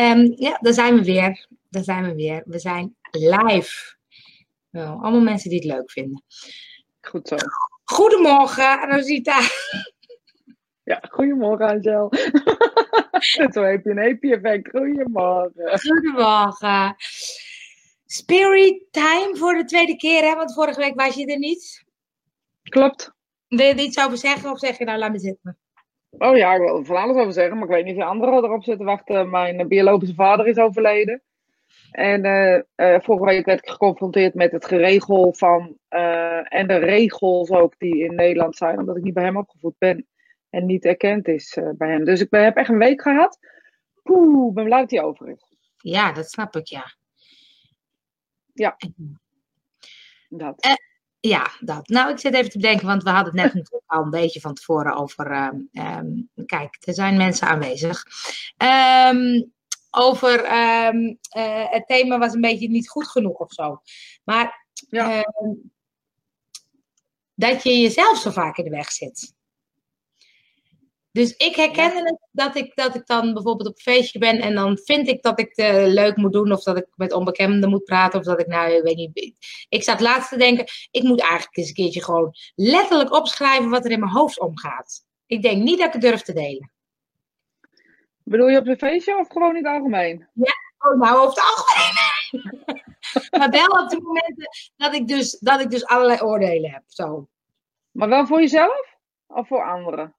Um, ja, daar zijn we weer. Daar zijn we weer. We zijn live. Wel, allemaal mensen die het leuk vinden. Goed zo. Goedemorgen, Rosita. Ja, goedemorgen, Angel. Zo heb je een happy effect. Goedemorgen. Goedemorgen. Spirit time voor de tweede keer, hè? Want vorige week was je er niet. Klopt. Wil je er iets over zeggen of zeg je nou, laat me zitten? Oh ja, ik wil er van alles over zeggen, maar ik weet niet of je anderen erop zitten wachten. Mijn biologische vader is overleden. En uh, uh, vorige week werd ik geconfronteerd met het geregel van, uh, en de regels ook die in Nederland zijn, omdat ik niet bij hem opgevoed ben en niet erkend is bij hem. Dus ik ben, heb echt een week gehad. Poeh, ben blij dat hij over is. Ja, dat snap ik, ja. Ja. Dat. Ja, dat. Nou, ik zit even te bedenken, want we hadden het net natuurlijk al een beetje van tevoren over. Um, kijk, er zijn mensen aanwezig. Um, over uh, het thema was een beetje niet goed genoeg of zo. Maar ja. dat je jezelf zo vaak in de weg zit. Dus ik herkende ja. het dat ik, dat ik dan bijvoorbeeld op een feestje ben en dan vind ik dat ik het leuk moet doen of dat ik met onbekenden moet praten of dat ik nou, ik weet niet. Ik zat laatst te denken, ik moet eigenlijk eens een keertje gewoon letterlijk opschrijven wat er in mijn hoofd omgaat. Ik denk niet dat ik het durf te delen. Bedoel je op een feestje of gewoon in het algemeen? Ja, oh, nou over het algemeen. maar wel op de momenten dat ik, dus, dat ik dus allerlei oordelen heb. Zo. Maar wel voor jezelf of voor anderen?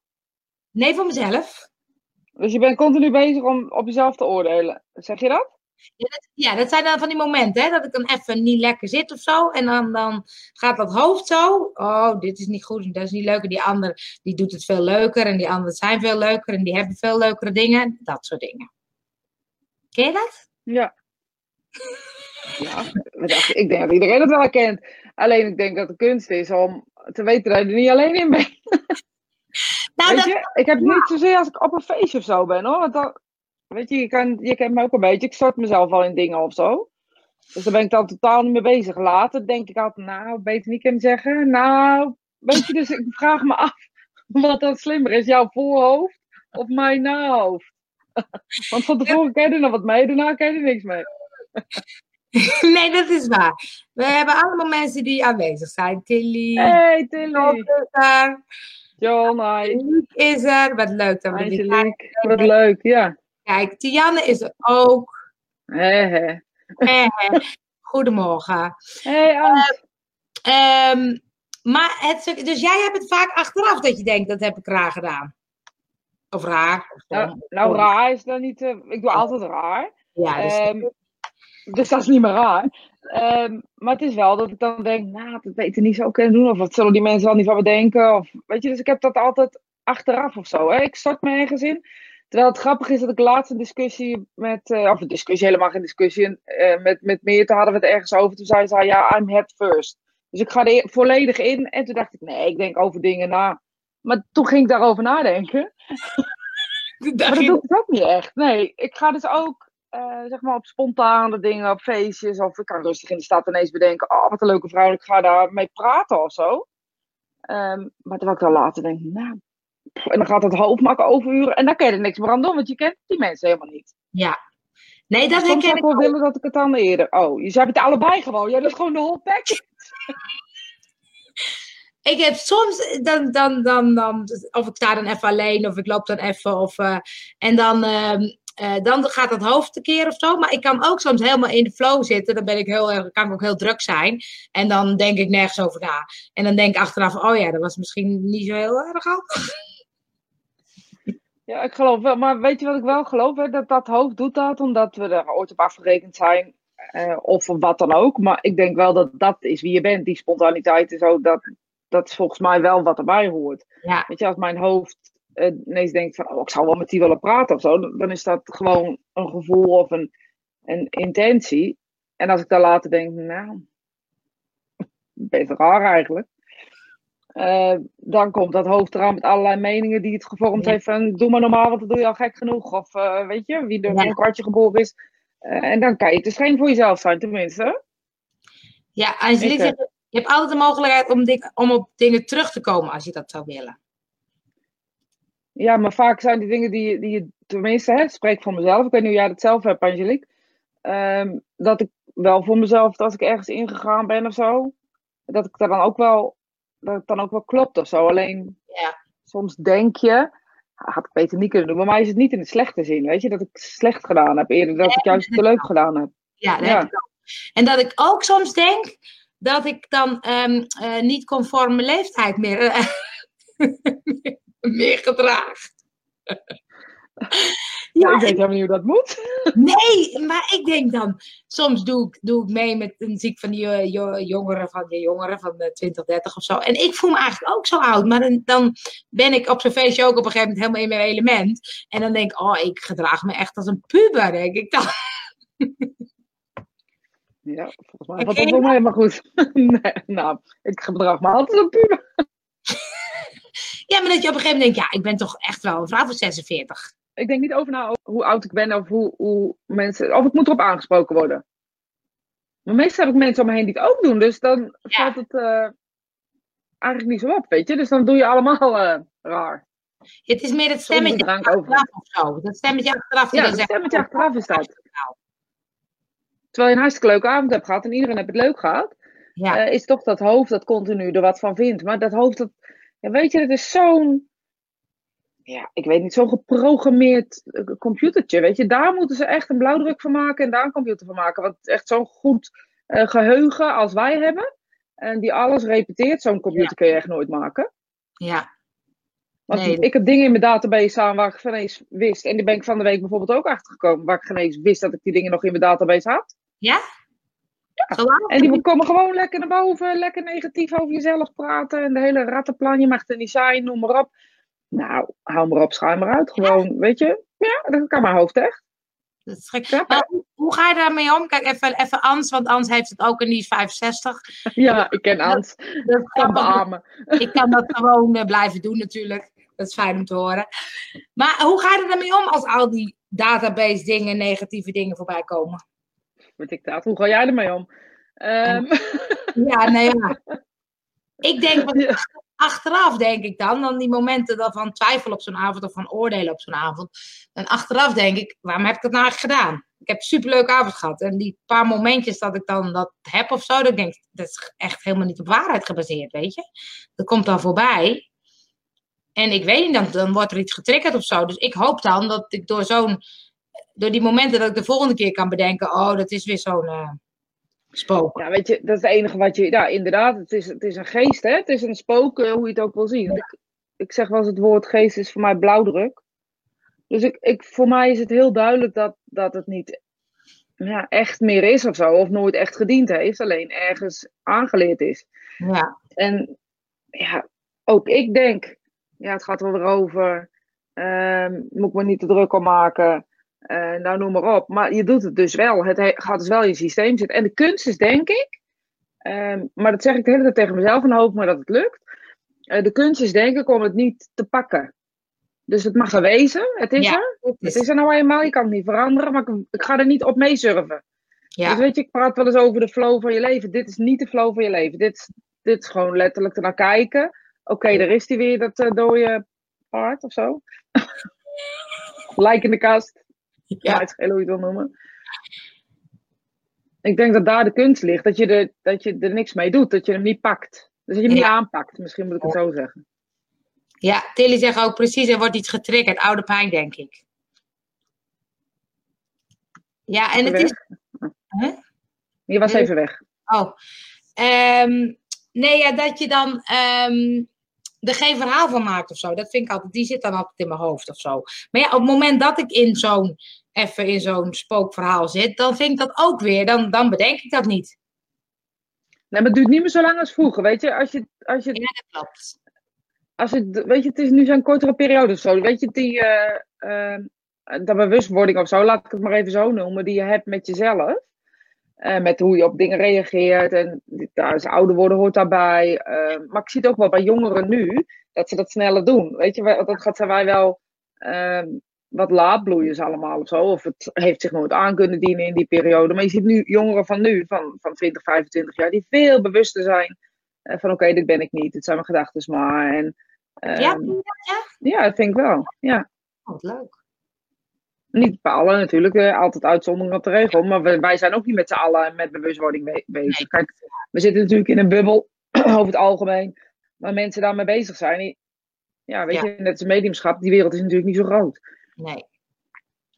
Nee, voor mezelf. Dus je bent continu bezig om op jezelf te oordelen. Zeg je dat? Ja, dat, ja, dat zijn dan van die momenten, hè, dat ik dan even niet lekker zit of zo. En dan, dan gaat dat hoofd zo. Oh, dit is niet goed dat is niet leuk. En die ander die doet het veel leuker. En die anderen zijn veel leuker. En die hebben veel leukere dingen. Dat soort dingen. Ken je dat? Ja. Ja, ik denk dat iedereen het wel kent. Alleen ik denk dat de kunst is om te weten dat je er niet alleen in bent. Nou, weet je, ik heb ja. niet zozeer als ik op een feestje of zo ben hoor. Want dan, weet je, je, kan, je kent me ook een beetje. Ik stort mezelf al in dingen of zo. Dus daar ben ik dan totaal niet mee bezig. Later denk ik altijd, nou, beter niet kunnen zeggen. Nou, weet je, dus ik vraag me af wat dan slimmer is. Jouw voorhoofd of mijn nahoofd? Want van tevoren ken je er nog wat mee, daarna ken je er niks mee. Nee, dat is waar. We hebben allemaal mensen die aanwezig zijn. Tilly. Hey, Tilly. John, hi. is er. Wat leuk dat we Wat leuk, ja. Kijk, Tianne is er ook. He, he. He, he. Goedemorgen. Hey. Uh, um, maar het, dus jij hebt het vaak achteraf dat je denkt, dat heb ik raar gedaan. Of raar. Of nou, nou, raar is dan niet... Uh, ik doe altijd raar. Ja, dus... Um, dus dat is niet meer raar. Um, maar het is wel dat ik dan denk, nou, dat beter niet zo kunnen doen. Of wat zullen die mensen wel niet van me denken? Of, weet je, dus ik heb dat altijd achteraf of zo. Hè? Ik stort me ergens in. Terwijl het grappig is dat ik laatst een discussie met, uh, of een discussie, helemaal geen discussie, uh, met, met Meerte hadden we het ergens over. Toen zei ze, ja, I'm head first. Dus ik ga er volledig in. En toen dacht ik, nee, ik denk over dingen na. Maar toen ging ik daarover nadenken. maar dat doe ik ook niet echt. Nee, ik ga dus ook uh, zeg maar op spontane dingen, op feestjes. Of ik kan rustig in de stad ineens bedenken: oh, wat een leuke vrouw, ik ga daar mee praten of zo. Um, maar terwijl ik dan later denk: nou. En dan gaat het hoofd maken overuren. En dan kan je er niks meer aan doen, want je kent die mensen helemaal niet. Ja. Nee, dat herken ik wel willen dat ik het dan eerder. Oh, je hebt het allebei gewoon. Ja, dat is gewoon de whole package. ik heb soms, dan, dan, dan, dan, of ik sta dan even alleen, of ik loop dan even, of, uh, en dan, uh, uh, dan gaat het hoofd keer of zo. Maar ik kan ook soms helemaal in de flow zitten. Dan ben ik heel erg, kan ik ook heel druk zijn. En dan denk ik nergens over na. En dan denk ik achteraf, oh ja, dat was misschien niet zo heel erg handig. Ja, ik geloof wel. Maar weet je wat ik wel geloof? Hè? Dat dat hoofd doet dat omdat we er ooit op afgerekend zijn. Uh, of wat dan ook. Maar ik denk wel dat dat is wie je bent. Die spontaniteit en zo. Dat, dat is volgens mij wel wat erbij hoort. Ja. Weet je, als mijn hoofd ineens denkt van, oh, ik zou wel met die willen praten of zo, dan is dat gewoon een gevoel of een, een intentie. En als ik daar later denk, nou, beter raar eigenlijk. Uh, dan komt dat hoofd eraan met allerlei meningen die het gevormd ja. heeft van doe maar normaal, want dat doe je al gek genoeg. Of uh, weet je, wie er ja. een kwartje geboren is. Uh, en dan kan je het dus geen voor jezelf zijn, tenminste. Ja, als je, je hebt altijd de mogelijkheid om, om op dingen terug te komen als je dat zou willen. Ja, maar vaak zijn die dingen die, die je, tenminste, hè, spreek voor mezelf. Ik weet niet hoe jij dat zelf hebt, Angelique. Ehm, dat ik wel voor mezelf, als ik ergens ingegaan ben of zo, dat ik daar dan ook wel, dat het dan ook wel klopt of zo. Alleen, Ja. soms denk je, "Ah, had ik beter niet kunnen doen. Maar mij is het niet in het slechte zin, weet je, dat ik slecht gedaan heb. Eerder dat ik juist te leuk gedaan heb. Ja, dat Ja. heb ik ook. En dat ik ook soms denk dat ik dan ehm, eh, niet conform mijn leeftijd meer, eh, meer gedraag. Ja, ik weet helemaal niet hoe dat moet. nee, maar ik denk dan, soms doe ik, doe ik mee met een ziek van die eh, jo- jongeren van die jongeren van de 20, 30 of zo. En ik voel me eigenlijk ook zo oud, maar dan, dan ben ik op zo'n feestje ook op een gegeven moment helemaal in mijn element. En dan denk ik, oh, ik gedraag me echt als een puber, denk ik dan. Ja, volgens mij gaat dat helemaal goed. nee, nou, ik gedrag me altijd een puber. Ja, maar dat je op een gegeven moment denkt, ja, ik ben toch echt wel een vrouw van 46. Ik denk niet over na over hoe oud ik ben of hoe, hoe mensen. Of ik moet erop aangesproken worden. Maar meestal heb ik mensen om me heen die het ook doen. Dus dan valt het eh, eigenlijk niet zo op, weet je. Dus dan doe je allemaal eh, raar. Het is meer het stemmetje achteraf of zo. Dat stemmetje achteraf die Ja, dat stemmetje oh, achteraf is dat. nou. Terwijl je een hartstikke leuke avond hebt gehad en iedereen heeft het leuk gehad. Ja, eh, is toch dat hoofd dat continu er wat van vindt. Maar dat hoofd, dat, ja, weet je, dat is zo'n, ja, ik weet niet, zo'n geprogrammeerd eh, computertje. Weet je, daar moeten ze echt een blauwdruk van maken en daar een computer van maken. Want echt zo'n goed eh, geheugen als wij hebben. En die alles repeteert, zo'n computer Ja. kun je echt nooit maken. ja, Want Nee. ik heb dingen in mijn database staan waar ik geen eens wist. En die ben ik van de week bijvoorbeeld ook achtergekomen. Waar ik geen eens wist dat ik die dingen nog in mijn database had. ja? Gewoon? En die komen gewoon lekker naar boven, lekker negatief over jezelf praten. En de hele rattenplan, je mag er niet zijn, noem maar op. Nou, hou maar op, schuim maar uit. Gewoon, weet je. Ja, dat kan mijn hoofd echt. Dat is gek. Ja, Maar hoe, ga je daarmee om? Kijk, even, even Ans, want Ans heeft het ook en die is 65. ja ik ken Ans. Dat Kan beamen. Ik kan dat gewoon eh, blijven doen natuurlijk. Dat is fijn om te horen. Maar hoe ga je er daarmee om als al die database dingen, negatieve dingen voorbij komen? Ik dat. Hoe ga jij ermee om? Ehm, Ja, nee, ja. Ik denk, wat achteraf denk ik dan, dan die momenten dan van twijfel op zo'n avond of van oordelen op zo'n avond. En achteraf denk ik, waarom heb ik dat nou eigenlijk gedaan? Ik heb een superleuke avond gehad. En die paar momentjes dat ik dan dat heb of zo, dan denk ik, dat is echt helemaal niet op waarheid gebaseerd, weet je. Dat komt dan voorbij. En ik weet niet, dan, dan wordt er iets getriggerd of zo. Dus ik hoop dan dat ik door zo'n, door die momenten dat ik de volgende keer kan bedenken, oh, dat is weer zo'n eh, spook. ja, weet je, dat is het enige wat je... Ja, inderdaad, het is, het is een geest, hè. Het is een spook, eh, hoe je het ook wil zien. Ik, ik zeg wel eens, het woord geest is voor mij blauwdruk. Dus ik, ik, voor mij is het heel duidelijk dat, dat het niet ja, echt meer is of zo. Of nooit echt gediend heeft. Alleen ergens aangeleerd is. Ja, En ja, ook ik denk, ja, het gaat er weer over. ehm, moet ik me niet te druk om maken. Eh, nou, noem maar op. Maar je doet het dus wel. Het he- gaat dus wel in je systeem zitten. En de kunst is, denk ik, ehm, maar dat zeg ik de hele tijd tegen mezelf en hoop maar dat het lukt. Eh, de kunst is, denk ik, om het niet te pakken. Dus het mag er wezen. Het is Ja, er. het Het is- er nou eenmaal. Je kan het niet veranderen. Maar ik, ik ga er niet op meesurfen. ja. Dus weet je, ik praat wel eens over de flow van je leven. Dit is niet de flow van je leven. Dit, is- dit is gewoon letterlijk ernaar kijken. Oké, daar is die weer, dat eh, dode paard of zo. Lijk in de kast. Ja, het hoe je het wil noemen. Ik denk dat daar de kunst ligt. Dat je, er, dat je er niks mee doet. Dat je hem niet pakt. Dus dat je hem niet aanpakt. Misschien moet ik het zo zeggen. Ja, Tilly zegt ook precies, er wordt iets getriggerd. Oude pijn, denk ik. Ja, en het is... Huh? Je was even weg. Oh. Ehm, nee, ja, dat je dan ehm, er geen verhaal van maakt of zo. Dat vind ik altijd, die zit dan altijd in mijn hoofd of zo. Maar ja, op het moment dat ik in zo'n, even in zo'n spookverhaal zit, dan vind ik dat ook weer, dan, dan bedenk ik dat niet. Nee, maar het duurt niet meer zo lang als vroeger. Weet je, als je, als je Ja, dat klopt. als het, weet je, het is nu zo'n kortere periode of zo. Weet je, die, eh, eh, de bewustwording of zo, laat ik het maar even zo noemen, die je hebt met jezelf. Eh, met hoe je op dingen reageert. En daar is ouder worden hoort daarbij. Maar ik zie het ook wel bij jongeren nu, dat ze dat sneller doen. Weet je, dat gaat zijn wij wel wat laatbloeiers allemaal of zo. Of het heeft zich nooit aan kunnen dienen in die periode. Maar je ziet nu jongeren van nu, van, van 20, 25 jaar, die veel bewuster zijn. eh, van oké, dit ben ik niet, dit zijn mijn gedachten maar. En Ja, doe je dat? ja, dat denk ik wel. Ja. Oh, wat leuk. Niet bij allen natuurlijk, eh, altijd uitzondering op de regel. Maar wij zijn ook niet met z'n allen met bewustwording be- bezig. Nee. Kijk, we zitten natuurlijk in een bubbel over het algemeen. Waar mensen daarmee bezig zijn. Die- Ja, weet Ja. je, net als mediumschap, die wereld is natuurlijk niet zo groot. Nee,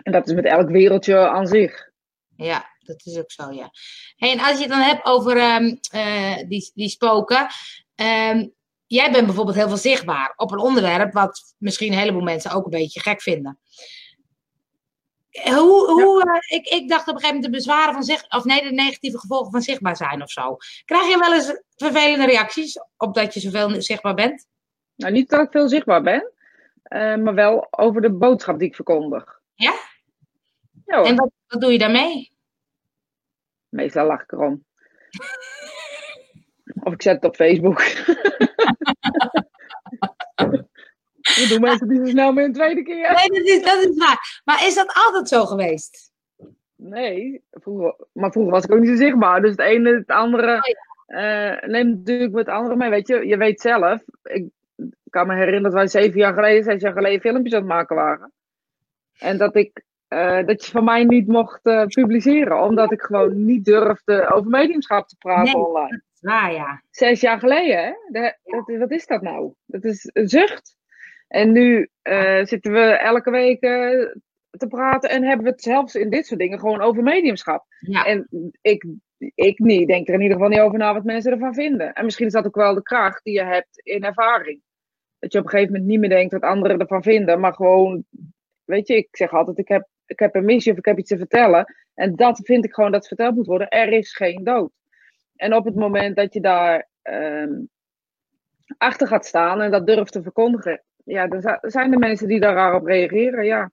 En dat is met elk wereldje aan zich. ja, dat is ook zo, ja. Hey, en als je het dan hebt over ehm, eh, die, die spoken. ehm, jij bent bijvoorbeeld heel veel zichtbaar op een onderwerp wat misschien een heleboel mensen ook een beetje gek vinden. Hoe, hoe, eh, ik, ik dacht op een gegeven moment de bezwaren van zich, of nee, de negatieve gevolgen van zichtbaar zijn of zo. Krijg je wel eens vervelende reacties op dat je zoveel zichtbaar bent? Nou, niet dat ik veel zichtbaar ben. Eh, maar wel over de boodschap die ik verkondig. Ja? En wat, wat doe je daarmee? meestal lach ik erom. Of ik zet het op Facebook. We doen mensen die zo snel meer een tweede keer. Nee, dat is, dat is waar. Maar is dat altijd zo geweest? Nee, vroeger, maar vroeger was ik ook niet zo zichtbaar. Dus het ene, het andere eh, neemt natuurlijk met het andere mee. Weet je, je weet zelf. Ik kan me herinneren dat wij zeven jaar geleden, zes jaar geleden filmpjes aan het maken waren. En dat ik eh, dat je van mij niet mocht eh, publiceren. Omdat ik gewoon niet durfde over mediumschap te praten Nee. online. Waar, ja. Zes jaar geleden, hè? De- dat, wat is dat nou? Dat is een zucht. En nu eh, zitten we elke week te praten en hebben we het zelfs in dit soort dingen gewoon over mediumschap. Ja, En ik, ik niet, denk er in ieder geval niet over na wat mensen ervan vinden. En misschien is dat ook wel de kracht die je hebt in ervaring. Dat je op een gegeven moment niet meer denkt wat anderen ervan vinden, maar gewoon, weet je, ik zeg altijd, ik heb, ik heb een missie of ik heb iets te vertellen. En dat vind ik gewoon dat verteld moet worden. Er is geen dood. En op het moment dat je daar ehm, achter gaat staan en dat durft te verkondigen, ja, dan zi- zijn er mensen die daarop reageren. Ja,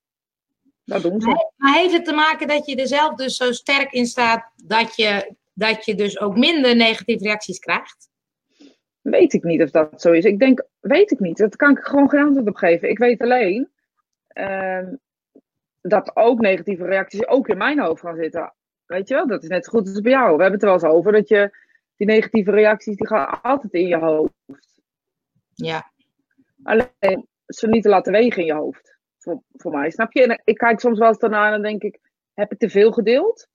dat doen ze. maar heeft het te maken dat je er zelf dus zo sterk in staat dat je, dat je dus ook minder negatieve reacties krijgt? Weet ik niet of dat zo is. Ik denk, weet ik niet. Dat kan ik gewoon geen antwoord op geven. Ik weet alleen ehm, dat ook negatieve reacties ook in mijn hoofd gaan zitten. Weet je wel, dat is net zo goed als bij jou. We hebben het er wel eens over dat je die negatieve reacties, die gaan altijd in je hoofd. Ja, Alleen ze niet te laten wegen in je hoofd. Voor, voor mij, snap je? En ik kijk soms wel eens daarna en dan denk ik, heb ik te veel gedeeld?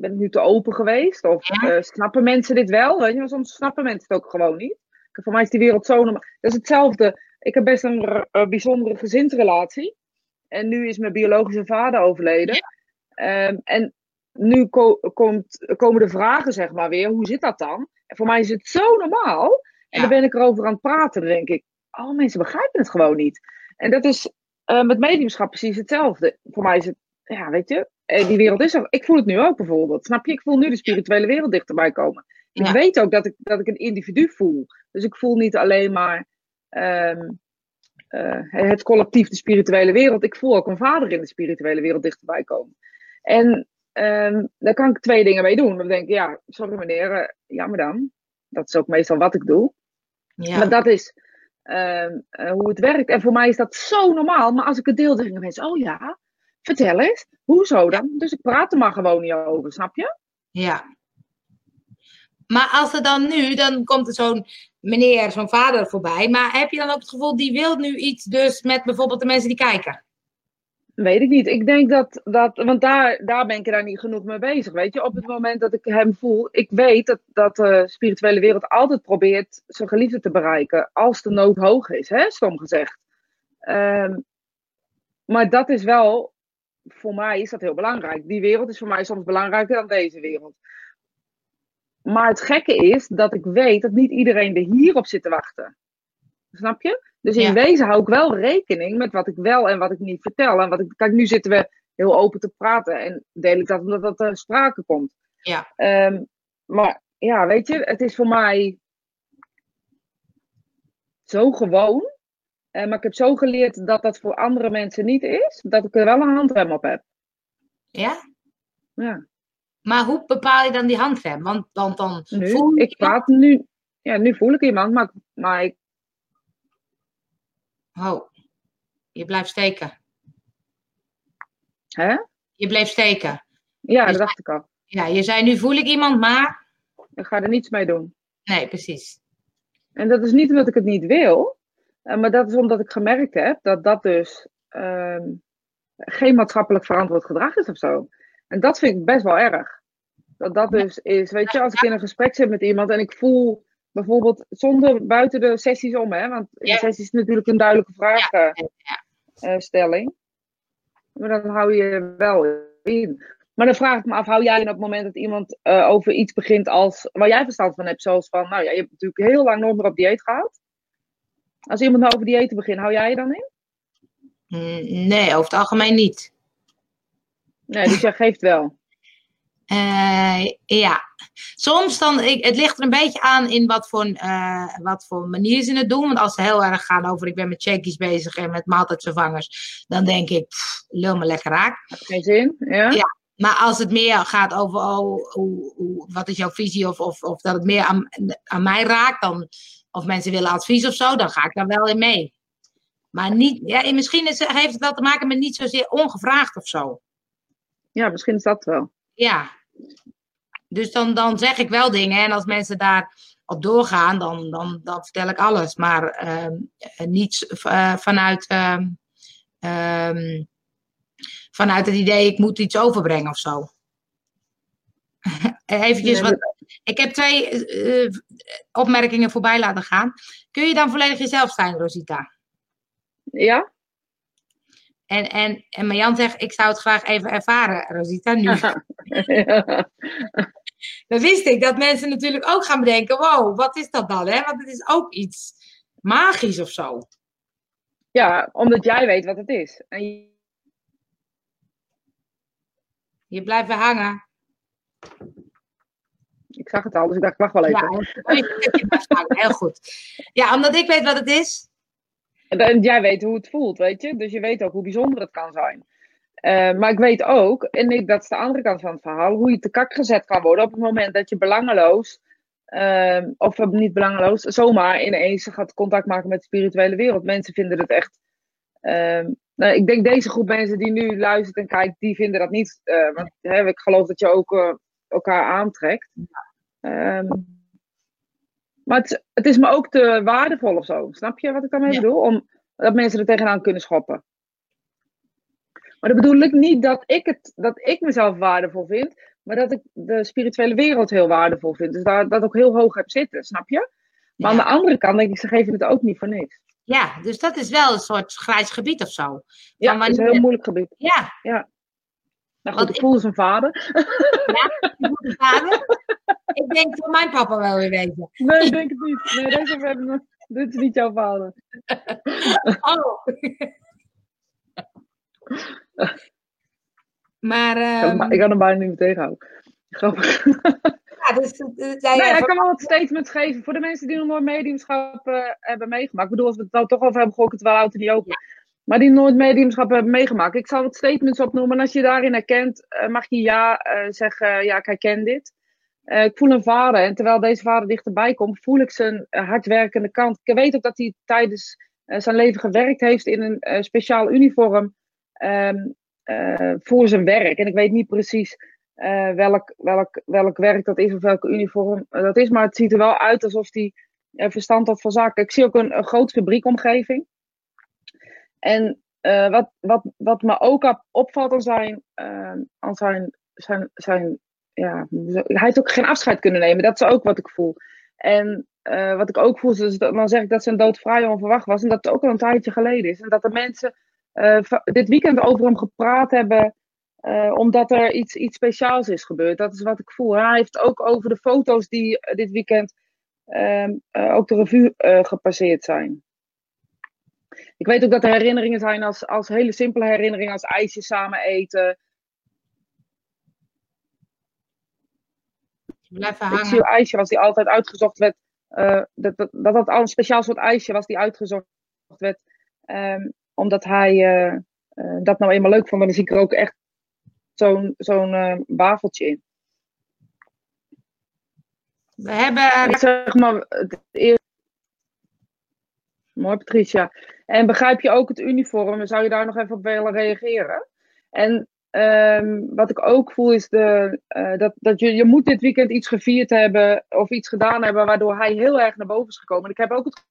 Ben ik nu te open geweest? Of Ja. eh, snappen mensen dit wel? Weet je, maar soms snappen mensen het ook gewoon niet. Voor mij is die wereld zo normaal. Dat is hetzelfde. Ik heb best een bijzondere gezinsrelatie. En nu is mijn biologische vader overleden. Ehm, en nu ko- komt, komen de vragen, zeg maar, weer. Hoe zit dat dan? En voor mij is het zo normaal. En Ja. dan ben ik erover aan het praten. Dan denk ik, oh, mensen begrijpen het gewoon niet. En dat is eh, met mediumschap precies hetzelfde. Voor mij is het, ja, weet je, die wereld is er. Ik voel het nu ook bijvoorbeeld. Snap je? Ik voel nu de spirituele wereld dichterbij komen. Ik Ja. weet ook dat ik, dat ik een individu voel. Dus ik voel niet alleen maar ehm, eh, het collectief, de spirituele wereld. Ik voel ook een vader in de spirituele wereld dichterbij komen. En ehm, daar kan ik twee dingen mee doen. Dan denk ik, ja, sorry meneer, eh, jammer dan. Dat is ook meestal wat ik doe. ja. Maar dat is ehm, eh, hoe het werkt. En voor mij is dat zo normaal. Maar als ik het deel, dan denken mensen, oh ja, vertel eens. Hoezo dan? Dus ik praat er maar gewoon niet over, snap je? Ja. Maar als er dan nu, dan komt er zo'n meneer, zo'n vader voorbij. Maar heb je dan ook het gevoel, die wil nu iets dus met bijvoorbeeld de mensen die kijken? Weet ik niet. Ik denk dat, dat want daar, daar ben ik daar niet genoeg mee bezig. Weet je, op het moment dat ik hem voel, ik weet dat, dat de spirituele wereld altijd probeert zijn geliefde te bereiken. Als de nood hoog is, hè, stom gezegd. Ehm, maar dat is wel, voor mij is dat heel belangrijk. Die wereld is voor mij soms belangrijker dan deze wereld. Maar het gekke is dat ik weet dat niet iedereen er hierop zit te wachten. Snap je? Dus in Ja. wezen hou ik wel rekening met wat ik wel en wat ik niet vertel. En wat ik, kijk, nu zitten we heel open te praten en deel ik dat omdat dat ter sprake komt. Ja. Ehm, maar ja, weet je, het is voor mij zo gewoon. Eh, maar ik heb zo geleerd dat dat voor andere mensen niet is, dat ik er wel een handrem op heb. Ja? Ja. Maar hoe bepaal je dan die handrem? Want, want dan Nu, voel je ik praat nu, ja, nu voel ik iemand, maar, maar ik, Oh, je blijft steken. hè? Je bleef steken. Ja, dat dacht ik al. Ja, je zei nu voel ik iemand, maar... Ik ga er niets mee doen. Nee, precies. En dat is niet omdat ik het niet wil. Eh, maar dat is omdat ik gemerkt heb dat dat dus ehm, geen maatschappelijk verantwoord gedrag is of zo. En dat vind ik best wel erg. Dat dat dus is, weet je, als ik in een gesprek zit met iemand en ik voel bijvoorbeeld zonder buiten de sessies om, hè, want in de sessies is natuurlijk een duidelijke vraagstelling. Maar dan hou je wel in. Maar dan vraag ik me af, hou jij in op het moment dat iemand uh, over iets begint als, waar jij verstand van hebt, zoals van, nou ja, je hebt natuurlijk heel lang nog op dieet gehad. Als iemand nou over diëten begint, hou jij je dan in? Mm, nee, over het algemeen niet. Nee, dus jij geeft wel. Uh, ja, soms dan, ik, het ligt er een beetje aan in wat voor, uh, wat voor manier ze het doen. Want als ze heel erg gaan over ik ben met checkies bezig en met maaltijdvervangers, dan denk ik, pff, lul me lekker raak. Geen zin, ja. ja. Maar als het meer gaat over oh, hoe, hoe, wat is jouw visie of, of, of dat het meer aan, aan mij raakt, dan, of mensen willen advies of zo, dan ga ik daar wel in mee. Maar niet, ja, misschien is, heeft het wel te maken met niet zozeer ongevraagd of zo. Ja, misschien is dat wel. Ja. Dus dan, dan zeg ik wel dingen en als mensen daar op doorgaan, dan, dan, dan vertel ik alles. Maar uh, niet uh, vanuit, uh, vanuit het idee, ik moet iets overbrengen of zo. Eventjes wat. Ik heb twee uh, opmerkingen voorbij laten gaan. Kun je dan volledig jezelf zijn, Rosita? Ja. En, en, en Marjan zegt, ik zou het graag even ervaren, Rosita, nu. ja. Dan wist ik dat mensen natuurlijk ook gaan bedenken, wow, wat is dat dan? Hè? Want het is ook iets magisch of zo. Ja, omdat jij weet wat het is. En je... je blijft weer hangen. Ik zag het al, dus ik dacht, ik wacht wel even. Ja, heel goed. Ja, omdat ik weet wat het is. En jij weet hoe het voelt, weet je. Dus je weet ook hoe bijzonder het kan zijn. Uh, maar ik weet ook, en ik, dat is de andere kant van het verhaal, hoe je te kak gezet kan worden op het moment dat je belangeloos, uh, of niet belangeloos, zomaar ineens gaat contact maken met de spirituele wereld. Mensen vinden het echt. Uh, nou, ik denk deze groep mensen die nu luistert en kijkt, die vinden dat niet. Eh, want hè, ik geloof dat je ook elkaar aantrekt. Ehm, maar het, het, is me ook te waardevol of zo. Snap je wat ik daarmee ja. bedoel? Om, dat mensen er tegenaan kunnen schoppen. Maar dat bedoel ik niet dat ik, het, dat ik mezelf waardevol vind, maar dat ik de spirituele wereld heel waardevol vind. Dus daar dat ook heel hoog heb zitten, snap je? Maar ja. aan de andere kant denk ik, ze geven het ook niet voor niks. Ja, dus dat is wel een soort grijs gebied of zo. Ja, het is een heel moeilijk gebied. Ja. ja. Nou goed, ik voel zijn vader. Ja, ik voel zijn vader. ik denk van mijn papa wel weer weten. Nee, ik denk het niet. Nee, deze hebben Dit is niet jouw vader. Oh. Maar, um... Ik kan hem bijna niet meer tegenhouden. Grappig. Ja, dus, dus, nee, hij kan wel wat statements geven voor de mensen die nog nooit mediumschap uh, hebben meegemaakt. Ik bedoel, als we het nou toch over hebben, gooi ik het wel in die open. Ja. Maar die nooit mediumschap hebben meegemaakt. Ik zal wat statements opnoemen. En als je daarin herkent, uh, mag je ja uh, zeggen, ja, ik herken dit. Ik voel een vader. En terwijl deze vader dichterbij komt, voel ik zijn hardwerkende kant. Ik weet ook dat hij tijdens zijn leven gewerkt heeft in een speciaal uniform. Um, uh, voor zijn werk. En ik weet niet precies uh, welk, welk, welk werk dat is of welke uniform dat is. Maar het ziet er wel uit alsof hij uh, verstand had van zaken. Ik zie ook een, grote fabriekomgeving. En wat, wat, wat me ook opvalt aan zijn, ehm, aan zijn, zijn, zijn ja, hij heeft ook geen afscheid kunnen nemen. Dat is ook wat ik voel. En wat ik ook voel, is dat, dan zeg ik dat zijn dood vrij onverwacht was. En dat het ook al een tijdje geleden is. En dat de mensen uh, dit weekend over hem gepraat hebben. Uh, omdat er iets, iets speciaals is gebeurd. Dat is wat ik voel. Hij heeft ook over de foto's die dit weekend uh, ook de revue gepasseerd zijn. Ik weet ook dat er herinneringen zijn als, als hele simpele herinneringen, als ijsjes samen eten. Blijf hangen. Ijsje was die altijd uitgezocht werd. dat, dat, dat dat al een speciaal soort ijsje was die uitgezocht werd. Um, omdat hij uh, uh, dat nou eenmaal leuk vond. Maar dan zie ik er ook echt zo'n zo'n wafeltje in. We hebben. Ik zeg maar, het eerste. Mooi, Patricia. En begrijp je ook het uniform? Zou je daar nog even op willen reageren? En um, wat ik ook voel is de, uh, dat, dat je, je moet dit weekend iets gevierd hebben of iets gedaan hebben waardoor hij heel erg naar boven is gekomen. En ik heb ook het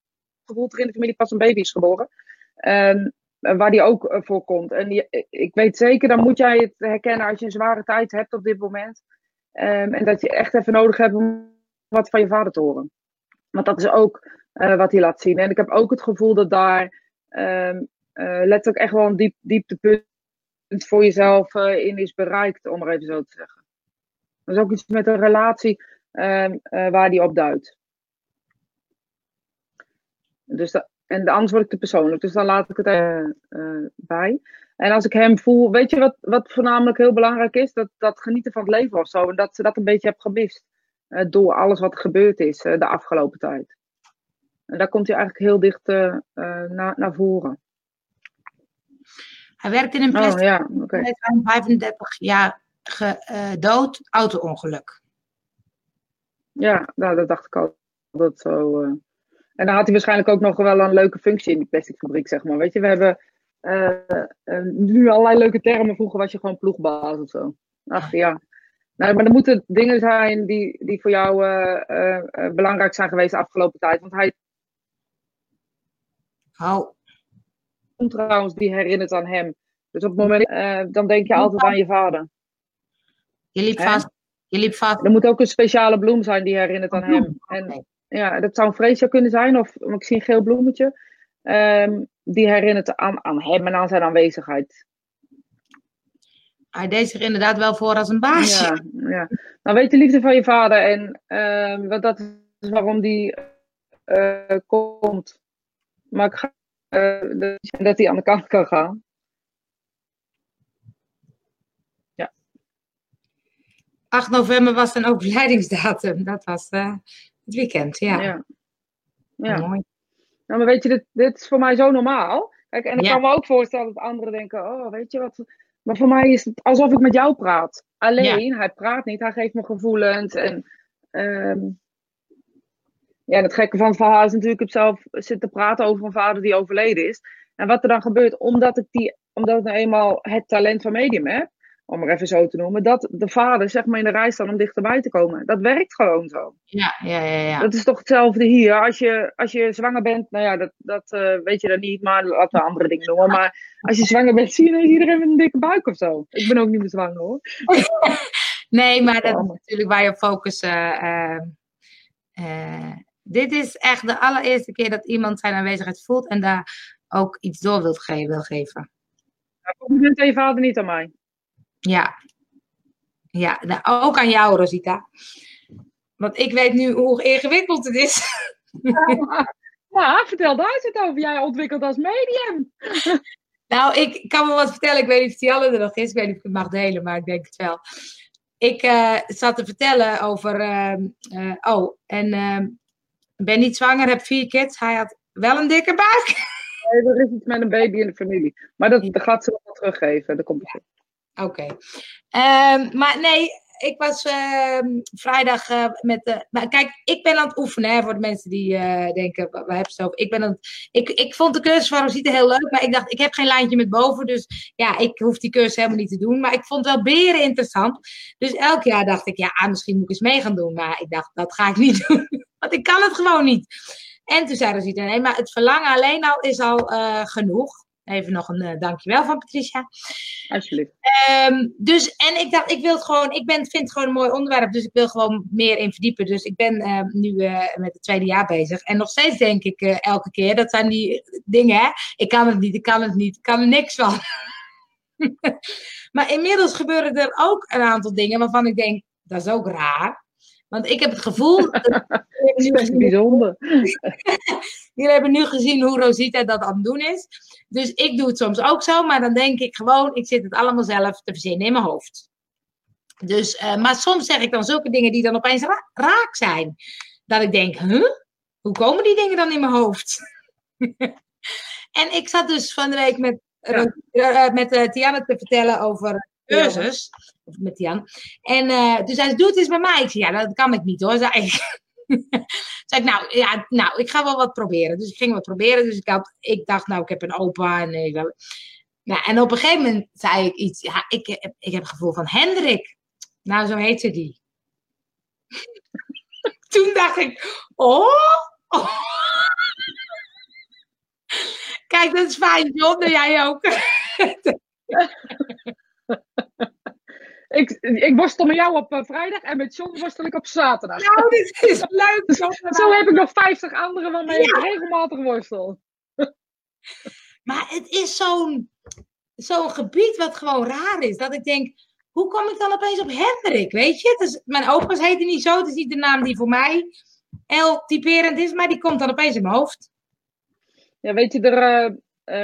gevoel er in de familie pas een baby is geboren. Um, waar die ook uh, voor komt. En die, ik weet zeker, dan moet jij het herkennen als je een zware tijd hebt op dit moment. Um, en dat je echt even nodig hebt om wat van je vader te horen. Want dat is ook wat hij laat zien. En ik heb ook het gevoel dat daar um, letterlijk echt wel een diep, dieptepunt voor jezelf in is bereikt, om maar even zo te zeggen. Dat is ook iets met een relatie uh, waar die op duidt. Dus en anders word ik te persoonlijk, dus dan laat ik het uh, bij. En als ik hem voel, weet je wat, wat voornamelijk heel belangrijk is? Dat, dat genieten van het leven of zo. En dat ze dat een beetje heb gemist. Door alles wat er gebeurd is de afgelopen tijd. En daar komt hij eigenlijk heel dicht naar voren. Hij werkt in een plastic. Oh, ja, okay. Hij is 35 jaar gedood, auto-ongeluk. Ja, nou, dat dacht ik al. Dat zo. Uh... En dan had hij waarschijnlijk ook nog wel een leuke functie in die plasticfabriek, zeg maar. Weet je, we hebben uh, nu allerlei leuke termen. Vroeger was je gewoon ploegbaas of zo. Ach ja. Nou, maar er moeten dingen zijn die, die voor jou belangrijk zijn geweest de afgelopen tijd. Want hij. Hou. Trouwens, die herinnert aan hem. Dus op het moment, dan denk je altijd aan je vader. Je liep vast. Je liep vast. Er moet ook een speciale bloem zijn die herinnert aan hem. En ja, dat zou een vreesje kunnen zijn, of ik zie een geel bloemetje. Um, die herinnert aan, aan hem en aan zijn aanwezigheid. Hij deed zich inderdaad wel voor als een baasje. Ja, ja. Nou, weet de liefde van je vader en uh, want dat is waarom die uh, komt. Maar ik ga, uh, dat hij aan de kant kan gaan. 8 november was een overlijdingsdatum. Dat was uh, het weekend, ja. Ja. ja. Mooi. Nou, maar weet je, dit, dit is voor mij zo normaal. Kijk, en ik kan me ook voorstellen dat anderen denken, oh, weet je wat... Maar voor mij is het alsof ik met jou praat. Alleen, hij praat niet, hij geeft me gevoelens. En um, ja, het gekke van het verhaal is natuurlijk, ik heb zelf zitten praten over een vader die overleden is. En wat er dan gebeurt, omdat ik, die, omdat ik nou eenmaal het talent van medium heb, om maar even zo te noemen, dat de vader zeg maar in de rij staat om dichterbij te komen. Dat werkt gewoon zo. Ja, ja, ja. ja. Dat is toch hetzelfde hier. Als je, als je zwanger bent, nou ja, dat, dat uh, weet je dan niet, maar laten we andere dingen noemen. Maar als je zwanger bent, zie je iedereen met een dikke buik of zo. Ik ben ook niet meer zwanger hoor. nee, maar dat is natuurlijk waar je focus. Uh, uh, dit is echt de allereerste keer dat iemand zijn aanwezigheid voelt en daar ook iets door wil, ge wil geven. Compliment aan je vader niet aan mij. Ja. Ja, nou, ook aan jou, Rosita. Want ik weet nu hoe ingewikkeld het is. Ja, vertel daar eens het over. Jij ontwikkelt als medium. Nou, ik kan me wat vertellen. Ik weet niet of Tianne er nog is. Ik weet niet of ik het mag delen, maar ik denk het wel. Ik uh, zat te vertellen over... Uh, uh, oh, en ehm, ben niet zwanger, heb vier kids. Hij had wel een dikke buik. Nee, er is iets met een baby in de familie. Maar dat, dat gaat ze wel teruggeven. Dat komt Oké. Um, maar nee, ik was uh, vrijdag uh, met de. Maar kijk, ik ben aan het oefenen hè, voor de mensen die uh, denken, waar hebben ze? Ik, ben aan het, ik, ik vond de cursus van Rosita heel leuk, maar ik dacht, ik heb geen lijntje met boven. Dus ja, ik hoef die cursus helemaal niet te doen. Maar ik vond wel beren interessant. Dus elk jaar dacht ik, ja, ah, misschien moet ik eens mee gaan doen. Maar ik dacht, dat ga ik niet doen. Want ik kan het gewoon niet. En toen zei Rosita, nee, maar het verlangen alleen al is al uh, genoeg. Even nog een uh, dankjewel van Patricia. Alsjeblieft. Um, dus, en ik dacht, ik wil het gewoon, ik ben, vind het gewoon een mooi onderwerp, dus ik wil gewoon meer in verdiepen. Dus ik ben uh, nu uh, met het tweede jaar bezig. En nog steeds denk ik elke keer, dat zijn die dingen, hè. Ik kan het niet, ik kan het niet, ik kan er niks van. maar inmiddels gebeuren er ook een aantal dingen waarvan ik denk, dat is ook raar. Want ik heb het gevoel. dat is bijzonder. Jullie hebben nu gezien hoe Rosita dat aan het doen is. Dus ik doe het soms ook zo, maar dan denk ik gewoon, ik zit het allemaal zelf te verzinnen in mijn hoofd. Dus, uh, maar soms zeg ik dan zulke dingen die dan opeens ra raak zijn. Dat ik denk, huh? Hoe komen die dingen dan in mijn hoofd? en ik zat dus van de week met, ja. uh, met uh, Tiana te vertellen over cursus. Of met Jan. En uh, hij zei, doe het eens bij mij. Ik zei, ja, dat kan ik niet hoor. Zei ik. zei nou, ja, nou, ik ga wel wat proberen. Dus ik ging wat proberen. Dus ik, had, ik dacht, nou, ik heb een opa. En, ik, nou, en op een gegeven moment zei ik iets. Ja, ik, ik heb het gevoel van Hendrik. Nou, zo heette die. Toen dacht ik, oh, oh. Kijk, dat is fijn, John. Doe jij ook. ik, ik worstel met jou op uh, vrijdag en met John worstel ik op zaterdag. Nou, dit is leuk. Zo heb ik nog 50 anderen waarmee ja. ik regelmatig worstel. maar het is zo'n zo'n gebied wat gewoon raar is. Dat ik denk, hoe kom ik dan opeens op Hendrik? Weet je? Dus, mijn opa's heten niet zo. Het is niet de naam die voor mij heel typerend is. Maar die komt dan opeens in mijn hoofd. Ja, weet je, er, uh,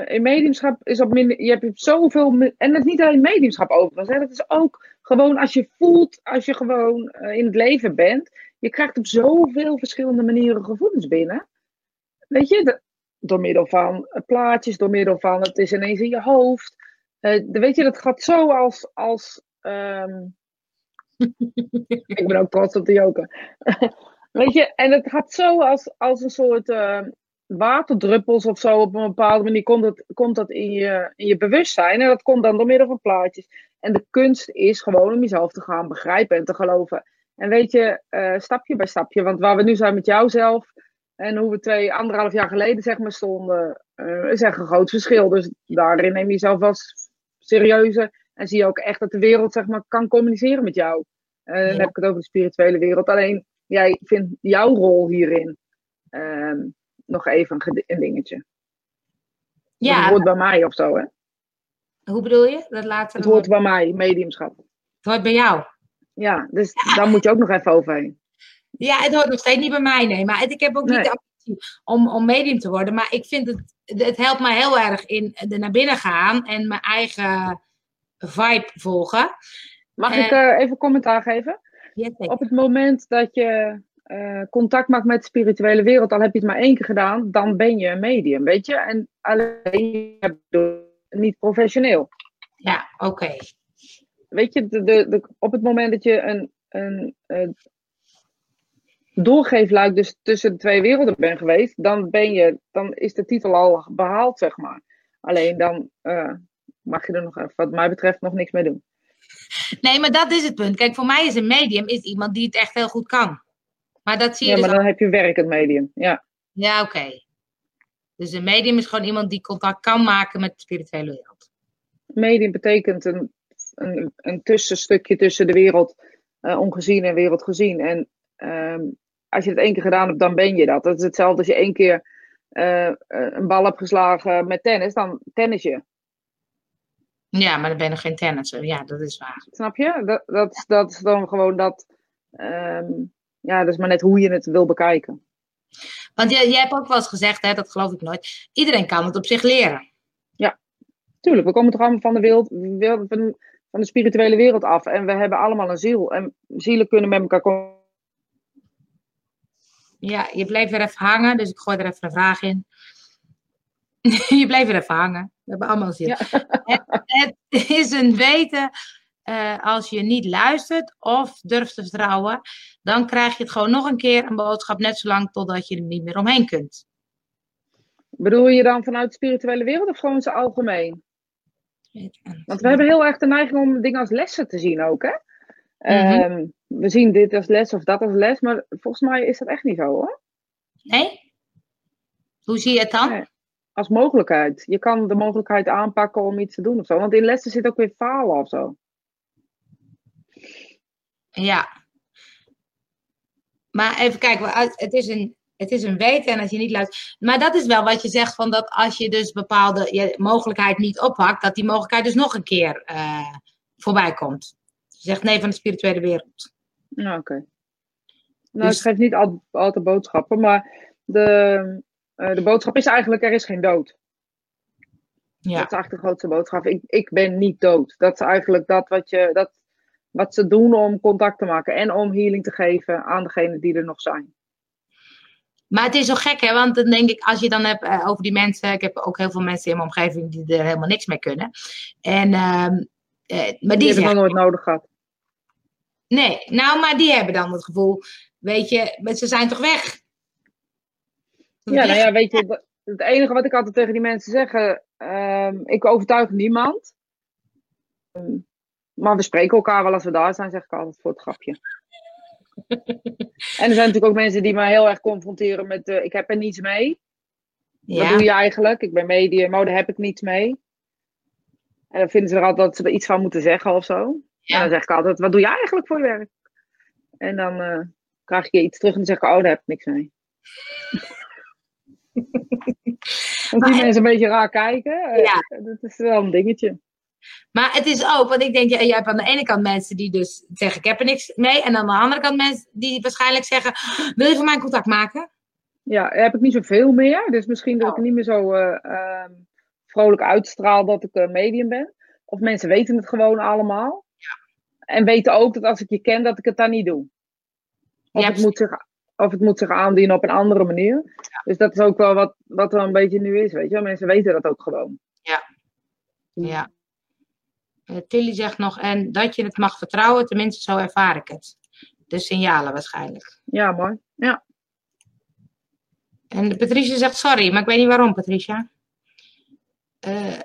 in mediumschap is op minder. Je hebt zoveel. En het is niet alleen mediumschap overigens. Hè, het is ook gewoon als je voelt, als je gewoon uh, in het leven bent. Je krijgt op zoveel verschillende manieren gevoelens binnen. Weet je, door middel van plaatjes, door middel van het is ineens in je hoofd. Uh, weet je, dat gaat zo als. als um... ik ben ook trots op de joker. weet je, en het gaat zo als, als een soort. Waterdruppels of zo op een bepaalde manier komt dat, komt dat in, je, in je bewustzijn. En dat komt dan door middel van plaatjes. En de kunst is gewoon om jezelf te gaan begrijpen en te geloven. En weet je, uh, stapje bij stapje. Want waar we nu zijn met jouzelf en hoe we twee, anderhalf jaar geleden zeg maar stonden, uh, is echt een groot verschil. Dus daarin neem je jezelf als serieuzer. En zie je ook echt dat de wereld zeg maar kan communiceren met jou. Uh, Dan heb ik het over de spirituele wereld. Alleen, jij vindt jouw rol hierin ehm, nog even een, een dingetje. Ja. Het hoort bij mij of zo, hè? Hoe bedoel je? Dat laatste het hoort bij mij, mediumschap. Het hoort bij jou? Ja, dus ja. daar moet je ook nog even overheen. Ja, het hoort nog steeds niet bij mij, nee. Maar ik heb ook niet de ambitie om, om medium te worden. Maar ik vind het, het helpt mij heel erg in de naar binnen gaan en mijn eigen vibe volgen. Mag ik uh, even commentaar geven? Ja, Op het moment dat je uh, contact maakt met de spirituele wereld, al heb je het maar één keer gedaan, dan ben je een medium, weet je? En alleen niet professioneel. Ja, oké. Okay. Weet je, de, de, de, op het moment dat je een, een, een doorgeefluik dus tussen de twee werelden bent geweest, dan, ben je, dan is de titel al behaald, zeg maar. Alleen dan uh, mag je er nog, wat mij betreft, nog niks mee doen. Nee, maar dat is het punt. Kijk, voor mij is een medium is iemand die het echt heel goed kan. Maar dat zie je ja, dus maar dan heb je werkend medium, ja. Ja, oké. Okay. Dus een medium is gewoon iemand die contact kan maken met de spirituele wereld. Medium betekent een, een, een tussenstukje tussen de wereld uh, ongezien en wereld gezien. En um, als je het één keer gedaan hebt, dan ben je dat. Dat is hetzelfde als je één keer uh, een bal hebt geslagen met tennis, dan tennis je. Ja, maar dan ben je nog geen tennisser. Ja, dat is waar. Snap je? Dat, dat, dat is dan gewoon dat. Um, ja, dat is maar net hoe je het wil bekijken. Want jij, jij hebt ook wel eens gezegd, hè, dat geloof ik nooit. Iedereen kan het op zich leren. Ja, tuurlijk. We komen toch allemaal van de, wereld, van, van de spirituele wereld af. En we hebben allemaal een ziel. En zielen kunnen met elkaar komen. Ja, je bleef weer even hangen, dus ik gooi er even een vraag in. je bleef weer even hangen. We hebben allemaal ziel. Ja. Het, het, is een weten, uh, als je niet luistert of durft te vertrouwen, dan krijg je het gewoon nog een keer een boodschap, net zolang totdat je er niet meer omheen kunt. Bedoel je dan vanuit de spirituele wereld of gewoon in zijn algemeen? Want we hebben heel erg de neiging om dingen als lessen te zien ook, hè? Mm-hmm. Um, we zien dit als les of dat als les, maar volgens mij is dat echt niet zo, hoor. Nee? Hoe zie je het dan? Nee, als mogelijkheid. Je kan de mogelijkheid aanpakken om iets te doen of zo. Want in lessen zit ook weer falen of zo. Ja, maar even kijken, het is een, het is een weten en als je niet luistert. Maar dat is wel wat je zegt, van dat als je dus bepaalde je mogelijkheid niet oppakt, dat die mogelijkheid dus nog een keer uh, voorbij komt. Je zegt nee van de spirituele wereld. Nou, oké. Okay. Nou, dus... ik geef niet altijd, altijd boodschappen, maar de, uh, de boodschap is eigenlijk, er is geen dood. Ja. Dat is eigenlijk de grootste boodschap. Ik, ik ben niet dood. Dat is eigenlijk dat wat je, dat, wat ze doen om contact te maken en om healing te geven aan degenen die er nog zijn. Maar het is zo gek, hè? Want dan denk ik, als je dan hebt uh, over die mensen. Ik heb ook heel veel mensen in mijn omgeving die er helemaal niks mee kunnen. En, uh, uh, maar die, die hebben nooit nodig gehad. Nee, nou, maar die hebben dan het gevoel, weet je, ze zijn toch weg? Ja, nou ja, weet je, het enige wat ik altijd tegen die mensen zeg, ehm, ik overtuig niemand. Um, maar we spreken elkaar wel als we daar zijn, zeg ik altijd voor het grapje. en er zijn natuurlijk ook mensen die mij heel erg confronteren met: uh, ik heb er niets mee. Wat doe je eigenlijk? Ik ben medium, oh, daar heb ik niets mee. En dan vinden ze er altijd dat ze er iets van moeten zeggen of zo. En dan zeg ik altijd, wat doe je eigenlijk voor je werk? En dan uh, krijg ik iets terug en dan zeg ik, oh, daar heb ik niks mee. Want die mensen een beetje raar kijken. Eh, ja. Dat is wel een dingetje. Maar het is ook, want ik denk, je hebt aan de ene kant mensen die dus zeggen, ik heb er niks mee. En aan de andere kant mensen die waarschijnlijk zeggen, wil je van mij contact maken? Ja, heb ik niet zoveel meer. Dus misschien dat ik oh. niet meer zo uh, vrolijk uitstraal dat ik een medium ben. Of mensen weten het gewoon allemaal. Ja. En weten ook dat als ik je ken, dat ik het dan niet doe. Of, het, moet zich, of het moet zich aandienen op een andere manier. Dus dat is ook wel wat, wat er een beetje nu is, weet je. Mensen weten dat ook gewoon. Ja. Ja. Uh, Tilly zegt nog, en dat je het mag vertrouwen, tenminste zo ervaar ik het. De signalen waarschijnlijk. Ja, mooi. Ja. En Patricia zegt sorry, maar ik weet niet waarom, Patricia. Uh,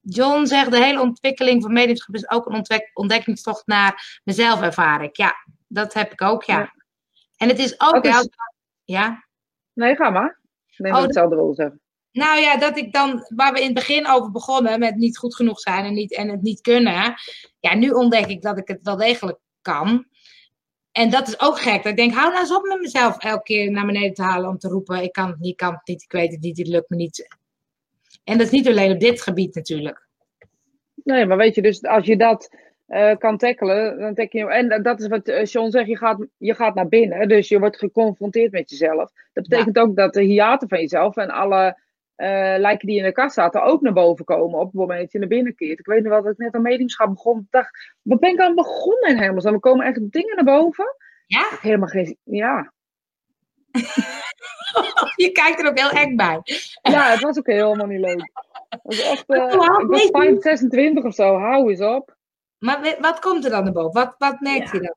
John zegt de hele ontwikkeling van mediumschap is ook een ontdekkingstocht naar mezelf, ervaar ik. Ja, dat heb ik ook, ja. En het is ook wel... Ja? Nee, ga maar. Nee, oh, hetzelfde wil zeggen. Nou ja, dat ik dan, waar we in het begin over begonnen, met niet goed genoeg zijn en, niet, en het niet kunnen. Ja, nu ontdek ik dat ik het wel degelijk kan. En dat is ook gek. Dat ik denk, hou nou eens op met mezelf elke keer naar beneden te halen om te roepen: ik kan het niet, ik kan het niet, ik weet het niet, het lukt me niet. En dat is niet alleen op dit gebied natuurlijk. Nee, maar weet je, dus als je dat uh, kan tackelen, dan tackle je. En dat is wat uh, Sean zegt, je gaat, je gaat naar binnen. Dus je wordt geconfronteerd met jezelf. Dat betekent ook dat de hiaten van jezelf en alle uh, lijken die in de kast zaten ook naar boven komen op het moment dat je naar binnen keert. Ik weet nog wel dat ik net aan mediumschap begon. Ik dacht, wat ben ik aan begonnen in helemaal? Dan komen echt dingen naar boven. Ja? Helemaal geen... Ja. je kijkt er ook heel eng bij. ja, het was ook helemaal niet leuk. Het was echt... Uh, ik was 26 of zo. Hou eens op. Maar wat komt er dan naar boven? Wat, wat merk je dan?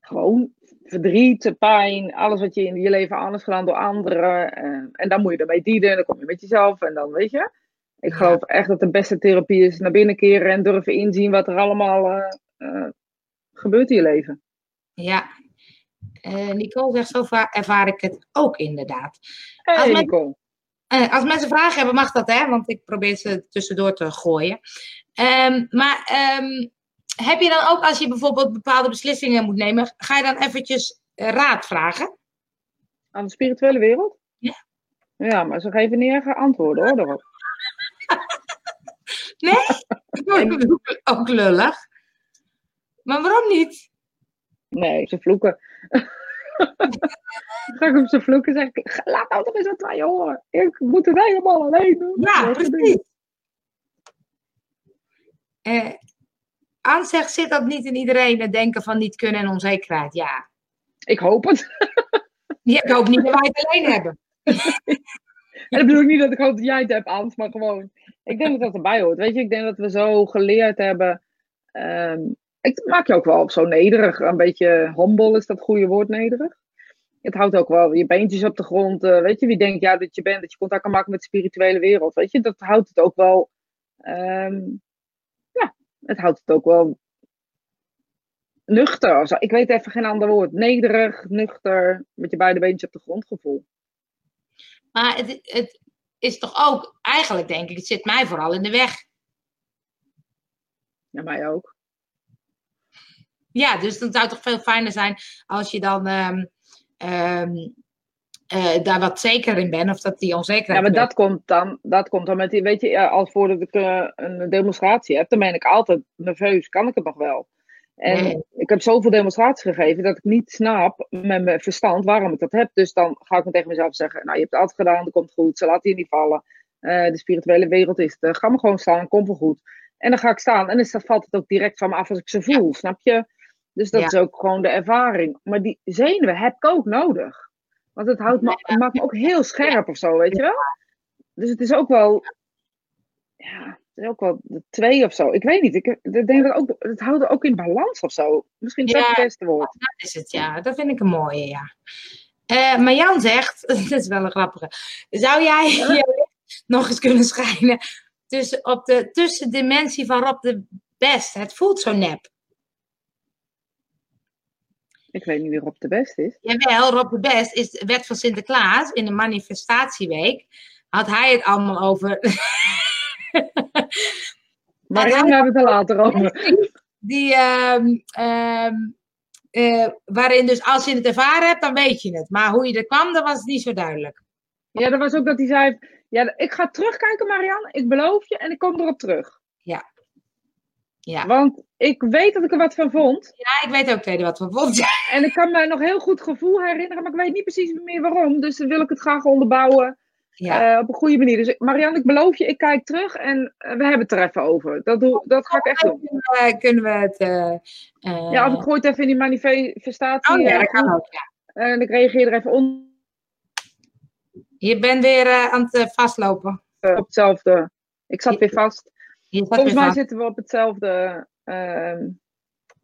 Gewoon verdriet, pijn, alles wat je in je leven is gedaan door anderen. En, en dan moet je ermee dienen, dan kom je met jezelf en dan weet je. Ik geloof echt dat de beste therapie is naar binnen keren en durven inzien wat er allemaal uh, uh, gebeurt in je leven. Ja, uh, Nicole zegt, zo ervaar ik het ook inderdaad. Hey, als, Nicole. Als mensen vragen hebben, mag dat hè, want ik probeer ze tussendoor te gooien. Um, maar um, heb je dan ook, als je bijvoorbeeld bepaalde beslissingen moet nemen, ga je dan eventjes eh, raad vragen? Aan de spirituele wereld? Ja. Ja, maar ze geven niet echt antwoorden hoor, daarop. nee? ook lullig. Maar waarom niet? Nee, ze vloeken. ga ik op ze vloeken zeg ik, laat nou toch eens wat van je horen. Ik moet het helemaal alleen doen. Ja, precies. Eh, aanzegt, zit dat niet in iedereen het denken van niet kunnen en onzekerheid? Ja. Ik hoop het. Ja, ik hoop niet dat wij het alleen hebben. en dat bedoel ik niet dat ik hoop dat jij het hebt, Ans, maar gewoon. Ik denk dat dat erbij hoort. Weet je, ik denk dat we zo geleerd hebben. Um, ik maak je ook wel op zo nederig. Een beetje humble is dat goede woord, nederig. Het houdt ook wel je beentjes op de grond. Uh, weet je, wie denkt ja, dat je bent, dat je contact kan maken met de spirituele wereld. Weet je, dat houdt het ook wel. Um, het houdt het ook wel nuchter. Of zo. Ik weet even geen ander woord. Nederig, nuchter, met je beide beentjes op de grond gevoel. Maar het, het is toch ook, eigenlijk denk ik, het zit mij vooral in de weg. Ja, mij ook. Ja, dus dan zou het toch veel fijner zijn als je dan um, um, uh, daar wat zeker in ben, of dat die onzekerheid. Ja, maar dat komt, dan, dat komt dan met die, weet je, als voordat ik uh, een demonstratie heb, dan ben ik altijd nerveus, kan ik het nog wel. En ik heb zoveel demonstraties gegeven dat ik niet snap met mijn verstand waarom ik dat heb. Dus dan ga ik me tegen mezelf zeggen, nou je hebt het altijd gedaan, dat komt goed, ze laten je niet vallen. Uh, de spirituele wereld is het, ga me gewoon staan, komt wel goed. En dan ga ik staan en dan valt het ook direct van me af als ik ze voel, snap je? Dus dat is ook gewoon de ervaring. Maar die zenuwen heb ik ook nodig. Want het, houdt me, maakt me ook heel scherp of zo, weet je wel? Dus het is ook wel. Ja, het is ook wel de twee of zo. Ik weet niet. Ik, ik denk dat ook, het houdt ook in balans of zo. Misschien is dat het beste woord. Dat is het, ja. Dat vind ik een mooie, ja. Uh, maar Jan zegt, dat is wel een grappige. Zou jij nog eens kunnen schijnen tussen, op de tussendimensie van Rob de Best? Het voelt zo nep. Ik weet niet wie Rob de Best is. Jawel, Rob de Best is, werd van Sinterklaas in de manifestatieweek. had hij het allemaal over. Maar daar hebben we het er later over. Die, ehm, ehm, eh, waarin dus als je het ervaren hebt, dan weet je het. Maar hoe je er kwam, dat was niet zo duidelijk. Ja, dat was ook dat hij zei, ja, ik ga terugkijken Marianne, ik beloof je en ik kom erop terug. Ja. Ja. Want ik weet dat ik er wat van vond. Ja, ik weet ook tweede wat van vond. En ik kan me nog heel goed gevoel herinneren, maar ik weet niet precies meer waarom. Dus dan wil ik het graag onderbouwen Ja. eh, op een goede manier. Dus Marianne, ik beloof je, ik kijk terug en eh, we hebben het er even over. Dat, doe, dat ga ik echt doen. Kunnen we, kunnen we het... eh, eh, Ja, of ik gooi het even in die manifestatie. oh ja, eh, dat kan ook, ja. En ik reageer er even on, Je bent weer eh, aan het eh, vastlopen. op hetzelfde. Ik zat weer vast. Volgens mij zitten we op hetzelfde ehm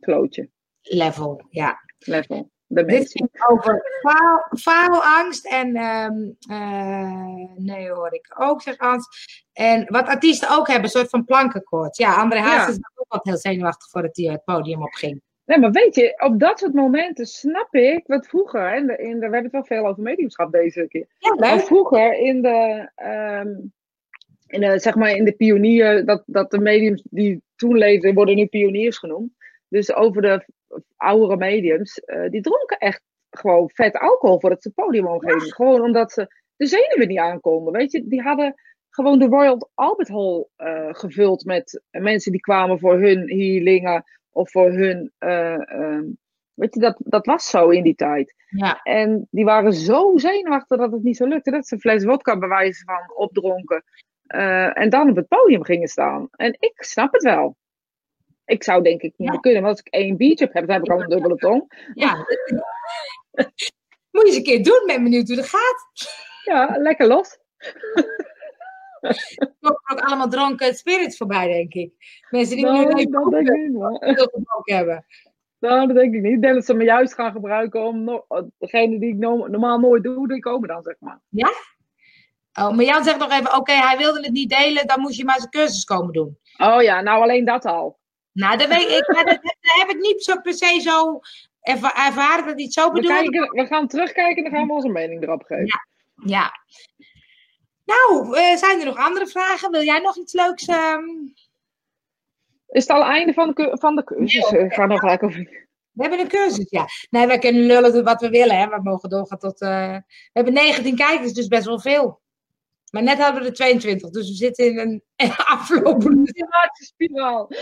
flootje, level, ja. level. De Dit ging over faal, faalangst en ehm, eh, nee hoor ik ook, zegt Ans. En wat artiesten ook hebben, een soort van plankenkoorts. Ja, André Haas Ja. is ook wat heel zenuwachtig voordat hij het podium opging. Nee, maar weet je, op dat soort momenten snap ik wat vroeger, de, we hebben het wel veel over mediumschap deze keer. Ja, vroeger in de, ehm, in de, zeg maar in de pionier, dat, dat de mediums die toen leefden, worden nu pioniers genoemd. Dus over de oudere mediums, eh, die dronken echt gewoon vet alcohol voordat ze het podium omgingen. Gewoon omdat ze de zenuwen niet aankonden. Weet je, die hadden gewoon de Royal Albert Hall eh, gevuld met mensen die kwamen voor hun healingen of voor hun. eh, ehm, weet je, dat, dat was zo in die tijd. Ja, En die waren zo zenuwachtig dat het niet zo lukte. Dat ze een fles wodka bewijzen van opdronken. Eh, en dan op het podium gingen staan. En ik snap het wel. Ik zou denk ik niet Ja. meer kunnen. Want als ik één biertje heb, dan heb ik al een dubbele tong. ja. Moet je eens een keer doen, ben benieuwd hoe dat gaat. Ja, lekker los. Er komen ook allemaal dronken spirits voorbij, denk ik. Mensen die nu Nou, dat denk ik niet. hebben. Nou, dat denk ik niet. Ik denk dat ze me juist gaan gebruiken om no- degene die ik no- normaal nooit doe, die komen dan, zeg maar. Oh, maar Jan zegt nog even, oké, hij wilde het niet delen, dan moest je maar zijn cursus komen doen. Oh ja, nou alleen dat al. Nou, dat weet ik, maar dat, dat heb ik niet zo per se zo erva- ervaren dat hij het zo We, bedoelde. kijken, we gaan terugkijken en dan gaan we onze mening erop geven. Ja. Nou, eh, zijn er nog andere vragen? Wil jij nog iets leuks? ehm? Is het al het einde van de, van de cursus? Nee, ga nog gelijk over. We hebben een cursus, ja. Nee, wij kunnen lullen wat we willen, hè. We mogen doorgaan tot... eh, We hebben 19 kijkers, dus best wel veel. Maar net hadden we er 22, dus we zitten in een aflopende... spiraal.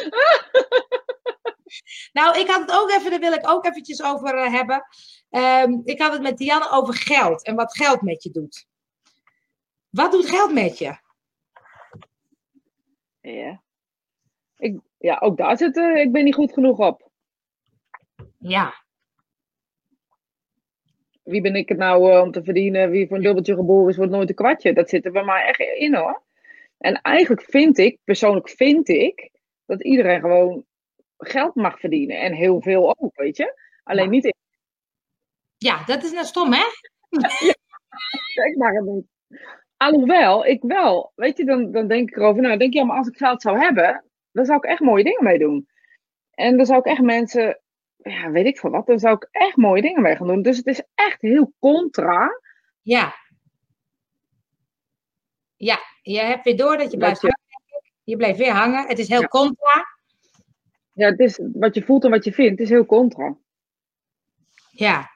Nou, ik had het ook even, daar wil ik ook eventjes over eh, hebben. Ehm, ik had het met Dianne over geld en wat geld met je doet. Wat doet geld met je? Ja. Ik, ja, ook daar zit eh, ik ben niet goed genoeg op. Ja, Wie ben ik het nou eh, om te verdienen? Wie voor een dubbeltje geboren is, wordt nooit een kwartje. Dat zit er bij mij echt in hoor. En eigenlijk vind ik, persoonlijk vind ik, dat iedereen gewoon geld mag verdienen. En heel veel ook, weet je. Alleen Ja. niet ik. ja dat is nou stom, hè? Ik mag het niet. Alhoewel, ik wel. Weet je, dan, dan denk ik erover. Nou, dan denk je, ja, maar als ik geld zou hebben, dan zou ik echt mooie dingen mee doen. En dan zou ik echt mensen, ja, weet ik veel wat, dan zou ik echt mooie dingen mee gaan doen. Dus het is echt heel contra. Ja. Ja, je hebt weer door dat je blijft Dat je- hangen. Je blijft weer hangen. Het is heel Ja. contra. Ja, het is wat je voelt en wat je vindt. Het is heel contra. Ja.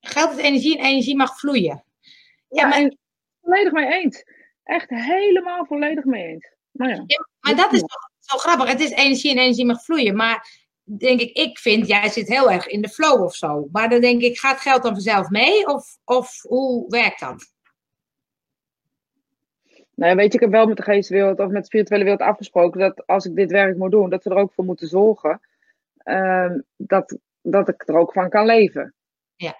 Geld is energie en energie mag vloeien. Ja, maar- en volledig mee eens. Echt helemaal volledig mee eens. Nou ja. Maar dat is toch zo grappig. Het is energie en energie mag vloeien. Maar denk ik, ik vind, jij zit heel erg in de flow of zo. Maar dan denk ik, gaat geld dan vanzelf mee? Of, of hoe werkt dat? Nou weet je, ik heb wel met de geestwereld of met de spirituele wereld afgesproken dat als ik dit werk moet doen, dat we er ook voor moeten zorgen ehm, dat, dat ik er ook van kan leven. Ja.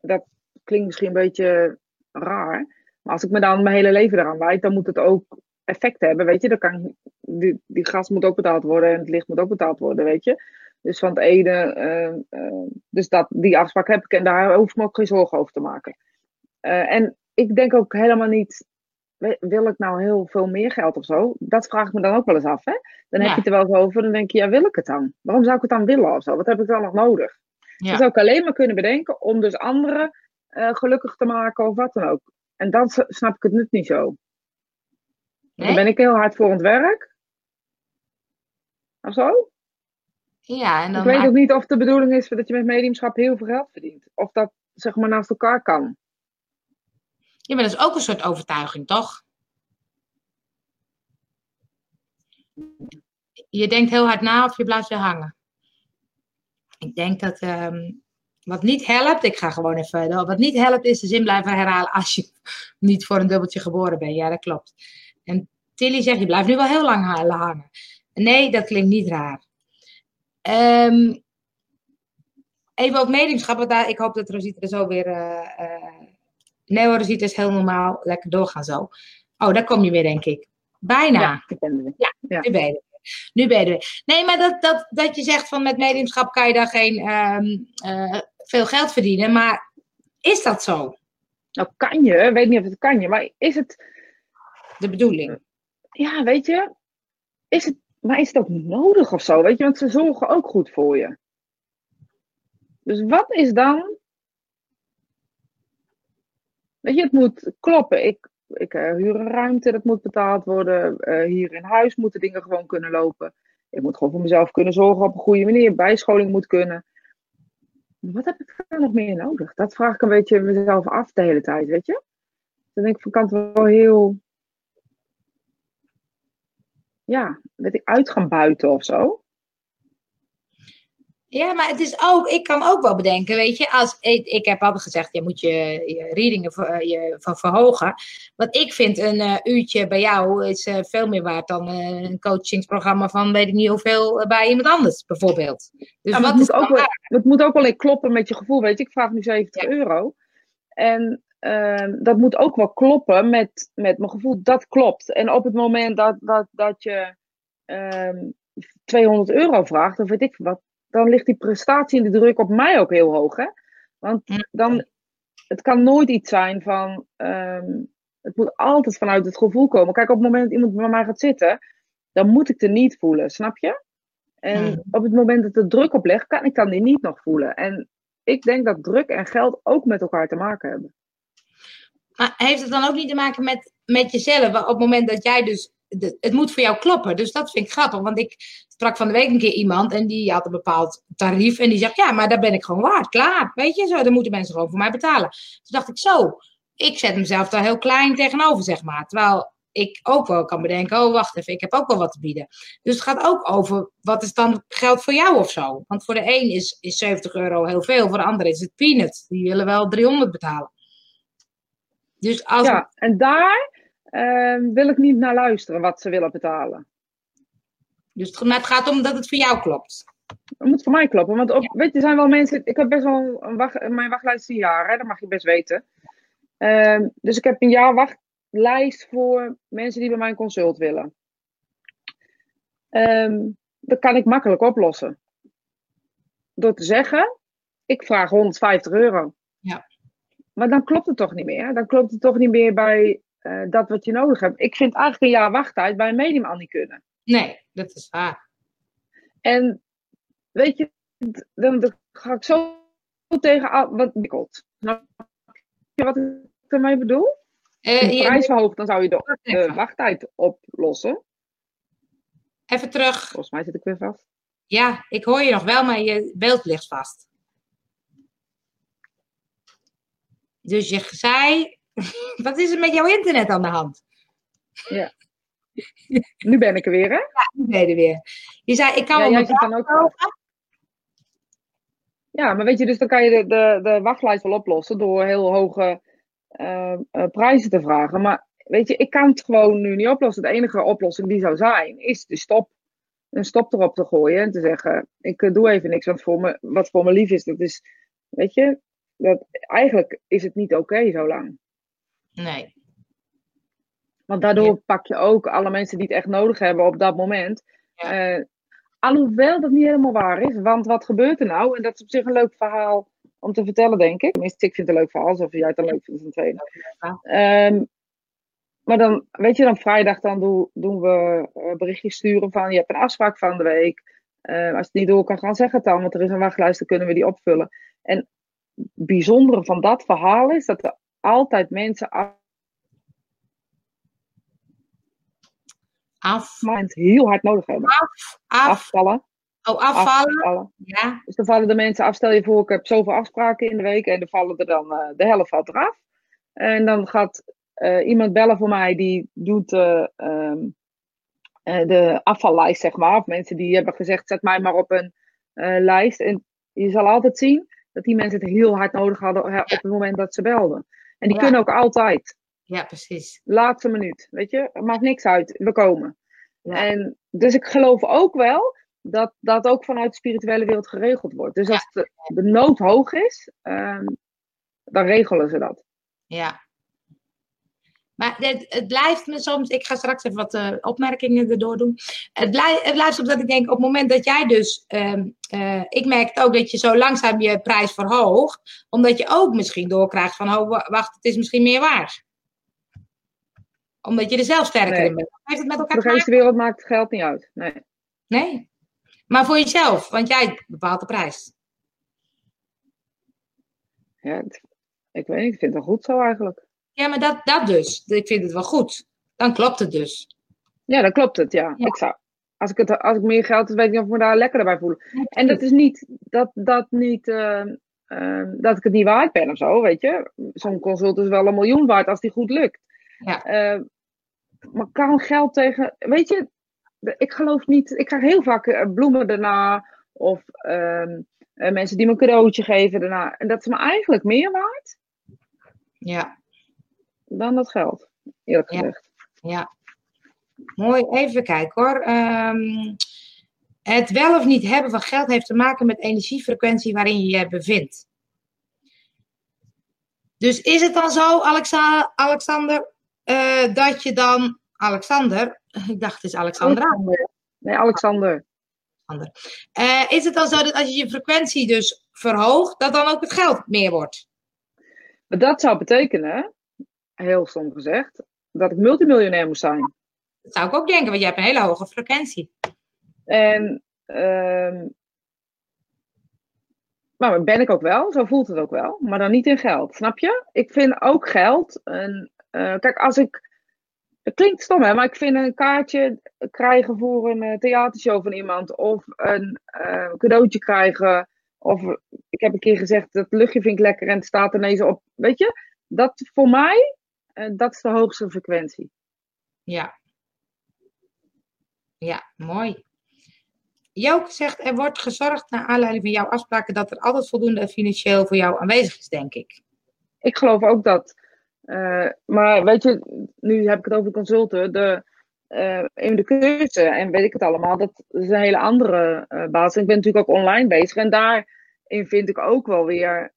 Dat klinkt misschien een beetje raar, maar als ik me dan mijn hele leven eraan wijd, dan moet het ook effect hebben, weet je. Dan kan, die, die gas moet ook betaald worden en het licht moet ook betaald worden, weet je. Dus van het ene, ehm, ehm, dus dat, die afspraak heb ik en daar hoef ik me ook geen zorgen over te maken. Eh, en ik denk ook helemaal niet wil ik nou heel veel meer geld of zo? Dat vraag ik me dan ook wel eens af. Hè? Dan heb je het er wel eens over. Dan denk je, ja, wil ik het dan? Waarom zou ik het dan willen of zo? Wat heb ik dan nog nodig? Ja. Dat zou ik alleen maar kunnen bedenken om dus anderen eh, gelukkig te maken of wat dan ook. en dan snap ik het nut niet zo. Nee? Dan ben ik heel hard voor het werk. Of zo? Ja, en dan ik weet ook niet of de bedoeling is dat je met mediumschap heel veel geld verdient. Of dat zeg maar naast elkaar kan. Ja, maar dat is ook een soort overtuiging, toch? Je denkt heel hard na of je blijft weer hangen. Ik denk dat ehm, wat niet helpt, ik ga gewoon even, wat niet helpt is de zin blijven herhalen als je niet voor een dubbeltje geboren bent. Ja, dat klopt. En Tilly zegt, je blijft nu wel heel lang ha- hangen. Nee, dat klinkt niet raar. Ehm, even ook mediumschap, want daar, ik hoop dat Rosita er zo weer... eh, eh, nee hoor, Rosita is heel normaal. Lekker doorgaan zo. Oh, daar kom je weer, denk ik. Bijna. Ja, ik ben er weer. Ja. Nu ben je er. Nu ben je er weer. Nee, maar dat, dat, dat je zegt van met mediumschap kan je daar geen ehm, eh, veel geld verdienen. Maar is dat zo? Nou kan je, weet niet of het kan je, maar is het, De bedoeling? ja weet je, is het, maar is het ook nodig of zo? Weet je, want ze zorgen ook goed voor je. Dus wat is dan, weet je, het moet kloppen. Ik, ik eh, huur een ruimte, dat moet betaald worden. Eh, hier in huis moeten dingen gewoon kunnen lopen. Ik moet gewoon voor mezelf kunnen zorgen op een goede manier. Bijscholing moet kunnen. Wat heb ik dan nog meer nodig? Dat vraag ik een beetje mezelf af de hele tijd, weet je? Dan denk ik van kant wel heel, ja, weet ik, uit gaan buiten of zo. Ja, maar het is ook, ik kan ook wel bedenken, weet je, als ik, ik heb altijd gezegd, je moet je, je readingen ver- eh, je, ver- verhogen. Want ik vind een eh, uurtje bij jou is eh, veel meer waard dan een coachingsprogramma van weet ik niet hoeveel bij iemand anders, bijvoorbeeld. Dus Ja, wat het, is moet ook dan wel, het moet ook wel in kloppen met je gevoel, weet je. Ik vraag nu 70 Ja. euro. En ehm, dat moet ook wel kloppen met, met mijn gevoel. Dat klopt. En op het moment dat, dat, dat je ehm 200 euro vraagt, of weet ik wat, dan ligt die prestatie en de druk op mij ook heel hoog. Hè? Want dan, het kan nooit iets zijn van. ehm, het moet altijd vanuit het gevoel komen. Kijk, op het moment dat iemand bij mij gaat zitten, dan moet ik er niet voelen, snap je? En op het moment dat er druk op ligt, kan ik dan die niet nog voelen. En ik denk dat druk en geld ook met elkaar te maken hebben. Maar heeft het dan ook niet te maken met, met jezelf? Op het moment dat jij dus. het moet voor jou kloppen. Dus dat vind ik grappig. Want ik sprak van de week een keer iemand. En die had een bepaald tarief. En die zegt: Ja, maar daar ben ik gewoon waard. Klaar. Weet je zo. Dan moeten mensen gewoon voor mij betalen. Toen dacht ik: Zo. Ik zet mezelf daar heel klein tegenover, zeg maar. Terwijl ik ook wel kan bedenken: Oh, wacht even. Ik heb ook wel wat te bieden. Dus het gaat ook over. Wat is dan geld voor jou of zo? Want voor de een is, is 70 euro heel veel. Voor de ander is het peanuts. Die willen wel 300 betalen. Dus als Ja, en daar ehm, wil ik niet naar luisteren wat ze willen betalen. Dus het, maar het gaat om dat het voor jou klopt. Dat moet voor mij kloppen. Want op, weet je, er zijn wel mensen. Ik heb best wel een wacht, mijn wachtlijst een jaar, hè, dat mag je best weten. Ehm, dus ik heb een jaar wachtlijst voor mensen die bij mij een consult willen. Ehm, dat kan ik makkelijk oplossen. Door te zeggen, ik vraag 150 euro. Maar dan klopt het toch niet meer. Dan klopt het toch niet meer bij eh, dat wat je nodig hebt. Ik vind eigenlijk een jaar wachttijd bij een medium al niet kunnen. Nee, dat is waar. En weet je, dan, dan ga ik zo tegen al- wat wikkelt. Snap je wat ik ermee bedoel? Eh, Als je de je- prijs verhoogt, dan zou je de, de wachttijd oplossen. Even terug. Volgens mij zit ik weer vast. Ja, ik hoor je nog wel, maar je beeld ligt vast. Dus je zei, wat is er met jouw internet aan de hand? Nu ben ik er weer, hè? Nu ben je er weer. Je zei, ik kan Ja, wel mijn dan ook. Ja, maar weet je, dus dan kan je de, de, de wachtlijst wel oplossen door heel hoge eh, eh, prijzen te vragen. Maar weet je, ik kan het gewoon nu niet oplossen. De enige oplossing die zou zijn, is de stop. Een stop erop te gooien en te zeggen, ik eh, doe even niks wat voor me, wat voor me lief is. Dat is, weet je, dat, eigenlijk is het niet oké zo lang. Nee. Want daardoor Ja. pak je ook alle mensen die het echt nodig hebben op dat moment. Ja. Eh, alhoewel dat niet helemaal waar is. Want wat gebeurt er nou? En dat is op zich een leuk verhaal om te vertellen, denk ik. Tenminste, ik vind het een leuk verhaal. Alsof jij het dan leuk vindt, een tweede. Ja. Ehm, maar dan, weet je, dan vrijdag dan doen, doen we eh, berichtjes sturen van... Je hebt een afspraak van de week. Eh, als het niet door kan gaan, zeg het dan. Want er is een wachtlijst, dan kunnen we die opvullen. En bijzondere van dat verhaal is dat er altijd mensen af. heel hard nodig hebben. Afvallen. Oh, afvallen. Ja. Dus dan vallen de mensen af. Stel je voor, ik heb zoveel afspraken in de week en dan vallen er dan eh, de helft valt eraf. En dan gaat eh, iemand bellen voor mij die doet eh, ehm, de afvallijst, zeg maar. Of mensen die hebben gezegd, zet mij maar op een lijst. En je zal altijd zien dat die mensen het heel hard nodig hadden op het moment dat ze belden. En die ja. kunnen ook altijd. Ja, precies. Laatste minuut, weet je. Maakt niks uit, we komen. Ja. En, dus ik geloof ook wel dat dat ook vanuit de spirituele wereld geregeld wordt. Dus als de, de nood hoog is, um, dan regelen ze dat. Ja. Maar het, het, blijft me soms, ik ga straks even wat uh, opmerkingen erdoor doen. Het, blijft, het blijft dat ik denk, op het moment dat jij dus, um, uh, ik merk ook dat je zo langzaam je prijs verhoogt, omdat je ook misschien doorkrijgt van, oh wacht, het is misschien meer waard. Omdat je er zelf sterker nee. in bent. Heeft het met elkaar Voor de geest wereld maakt het geld niet uit. Nee. Nee. Maar voor jezelf, want jij bepaalt de prijs. Ja, ik weet niet, ik vind het wel goed zo eigenlijk. Ja, maar dat, dat dus. Ik vind het wel goed. Dan klopt het dus. Ja, dan klopt het, ja. ja. Ik zou, als, ik het, als ik meer geld heb, weet ik niet of ik me daar lekkerder bij voel. En dat is niet, dat, dat, niet uh, uh, dat ik het niet waard ben of zo, weet je. Zo'n consult is wel een miljoen waard als die goed lukt. Ja. Uh, maar kan geld tegen, weet je, ik geloof niet, ik krijg heel vaak bloemen daarna of uh, mensen die me een cadeautje geven daarna. En dat is me eigenlijk meer waard. Ja. Dan dat geld, eerlijk gezegd. Ja. Mooi, even kijken hoor. Um, het wel of niet hebben van geld heeft te maken met energiefrequentie waarin je je bevindt. Dus is het dan zo, Alexa Alexander, uh, dat je dan, Alexander, ik dacht het is Alexandra. Alexander. Nee, Alexander. Uh, is het dan zo dat als je je frequentie dus verhoogt, dat dan ook het geld meer wordt? Maar dat zou betekenen, heel stom gezegd, dat ik multimiljonair moet zijn. Dat zou ik ook denken, want je hebt een hele hoge frequentie. En, um, maar ben ik ook wel, zo voelt het ook wel, maar dan niet in geld, snap je? Ik vind ook geld, een, uh, kijk, als ik het klinkt stom, hè, maar ik vind een kaartje krijgen voor een uh, theatershow van iemand. Of een uh, cadeautje krijgen. Of ik heb een keer gezegd, dat luchtje vind ik lekker en het staat ineens op. Weet je, dat voor mij, dat is de hoogste frequentie. Ja. Ja, mooi. Joke zegt, er wordt gezorgd naar aanleiding van jouw afspraken dat er altijd voldoende financieel voor jou aanwezig is, denk ik. Ik geloof ook dat. Uh, maar weet je, nu heb ik het over consulten. De, uh, in de cursussen en weet ik het allemaal, dat is een hele andere uh, basis. Ik ben natuurlijk ook online bezig en daarin vind ik ook wel weer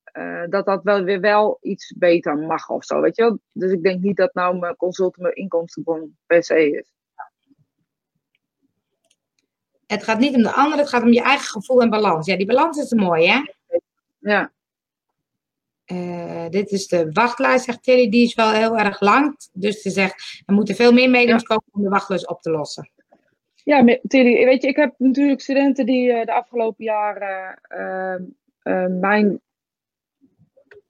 dat dat wel weer wel iets beter mag of zo, weet je wel. Dus ik denk niet dat nou mijn consulten mijn inkomstenbron per se is. Het gaat niet om de ander, het gaat om je eigen gevoel en balans. Ja, die balans is mooi, hè? Ja. Uh, dit is de wachtlijst, zegt Tilly. Die is wel heel erg lang. Dus ze zegt, er moeten veel meer mediums komen om de wachtlijst op te lossen. Ja, Tilly, weet je, ik heb natuurlijk studenten die uh, de afgelopen jaren uh, mijn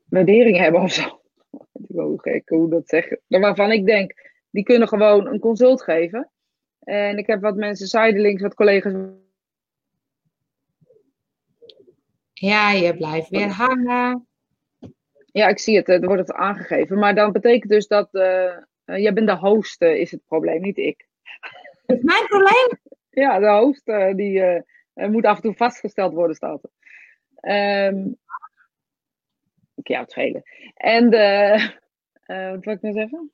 waardering hebben of zo. Ik ben ook gek hoe dat zeggen. Waarvan ik denk, die kunnen gewoon een consult geven. En ik heb wat mensen zijdelings, wat collega's. Ja, je blijft weer hangen. Ja, ik zie het. Er wordt het aangegeven. Maar dan betekent dus dat uh, jij bent de host, uh, is het probleem, niet ik. Is mijn probleem? ja, de host die moet af en toe vastgesteld worden, staat er. Um, ik jou het schelen. En wat wil ik nou zeggen?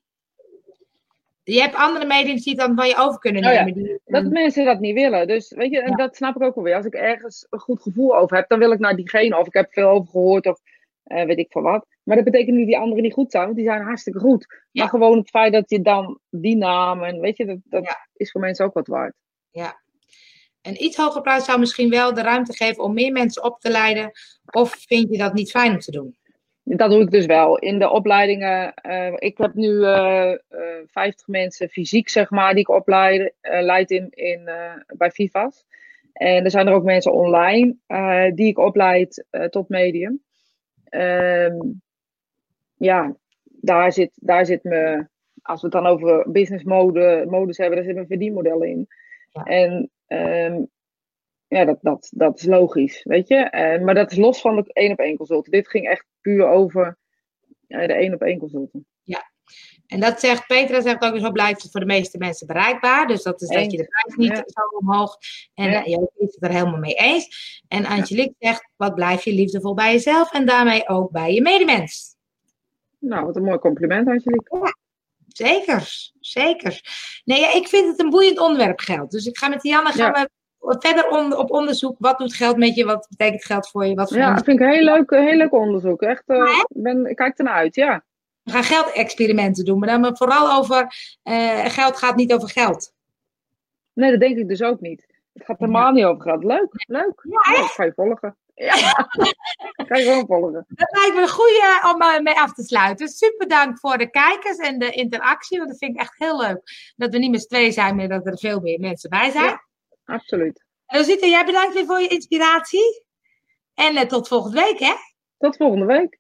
Je hebt andere mediums die dan van je over kunnen nemen. Oh ja, die, dat mensen dat niet willen. Dus weet je, en ja. dat snap ik ook wel weer. Als ik ergens een goed gevoel over heb, dan wil ik naar diegene. Of ik heb veel over gehoord. Of uh, weet ik van wat. Maar dat betekent niet dat die anderen niet goed zijn, want die zijn hartstikke goed. Ja. Maar gewoon het feit dat je dan die naam en weet je, dat, dat ja. is voor mensen ook wat waard. Ja. Een iets hoger prijs zou misschien wel de ruimte geven om meer mensen op te leiden. Of vind je dat niet fijn om te doen? Dat doe ik dus wel. In de opleidingen, uh, ik heb nu uh, 50 mensen fysiek, zeg maar, die ik opleid eh, leid in, in, bij FIFA's. En er zijn er ook mensen online die ik opleid tot medium. Um, ja, daar zit, daar zit mijn, als we het dan over business mode, modus hebben, daar zitten verdienmodellen in. Ja. En ehm, ja, dat, dat, dat is logisch, weet je. Eh, maar dat is los van het één op één consulten. Dit ging echt puur over eh, de één op één consulten. En dat zegt, Petra zegt ook, zo blijft het voor de meeste mensen bereikbaar. Dus dat is dat je de prijs niet Ja. zo omhoog. En Ja. ja. je is het er helemaal mee eens. En Angelique zegt, wat blijf je liefdevol bij jezelf en daarmee ook bij je medemens. Nou, wat een mooi compliment, Angelique. Zeker, zeker. Nee, ja, ik vind het een boeiend onderwerp geld. Dus ik ga met Dianne gaan we verder on- op onderzoek. Wat doet geld met je? Wat betekent geld voor je? Wat voor Ja, dat vind ik een heel leuk, heel leuk onderzoek. Echt, eh, ik ben, ik kijk ernaar uit, ja. We gaan geldexperimenten doen, maar dan vooral over eh, geld gaat niet over geld. Nee, dat denk ik dus ook niet. Het gaat helemaal niet over geld. Leuk, leuk. Ja, ga je volgen. Ja, ga je gewoon volgen. Dat lijkt me een goede om eh, mee af te sluiten. Super dank voor de kijkers en de interactie. Want dat vind ik echt heel leuk. Dat we niet met z'n twee zijn, maar dat er veel meer mensen bij zijn absoluut. Rosita, jij bedankt weer voor je inspiratie. En eh, tot volgende week, hè? Tot volgende week.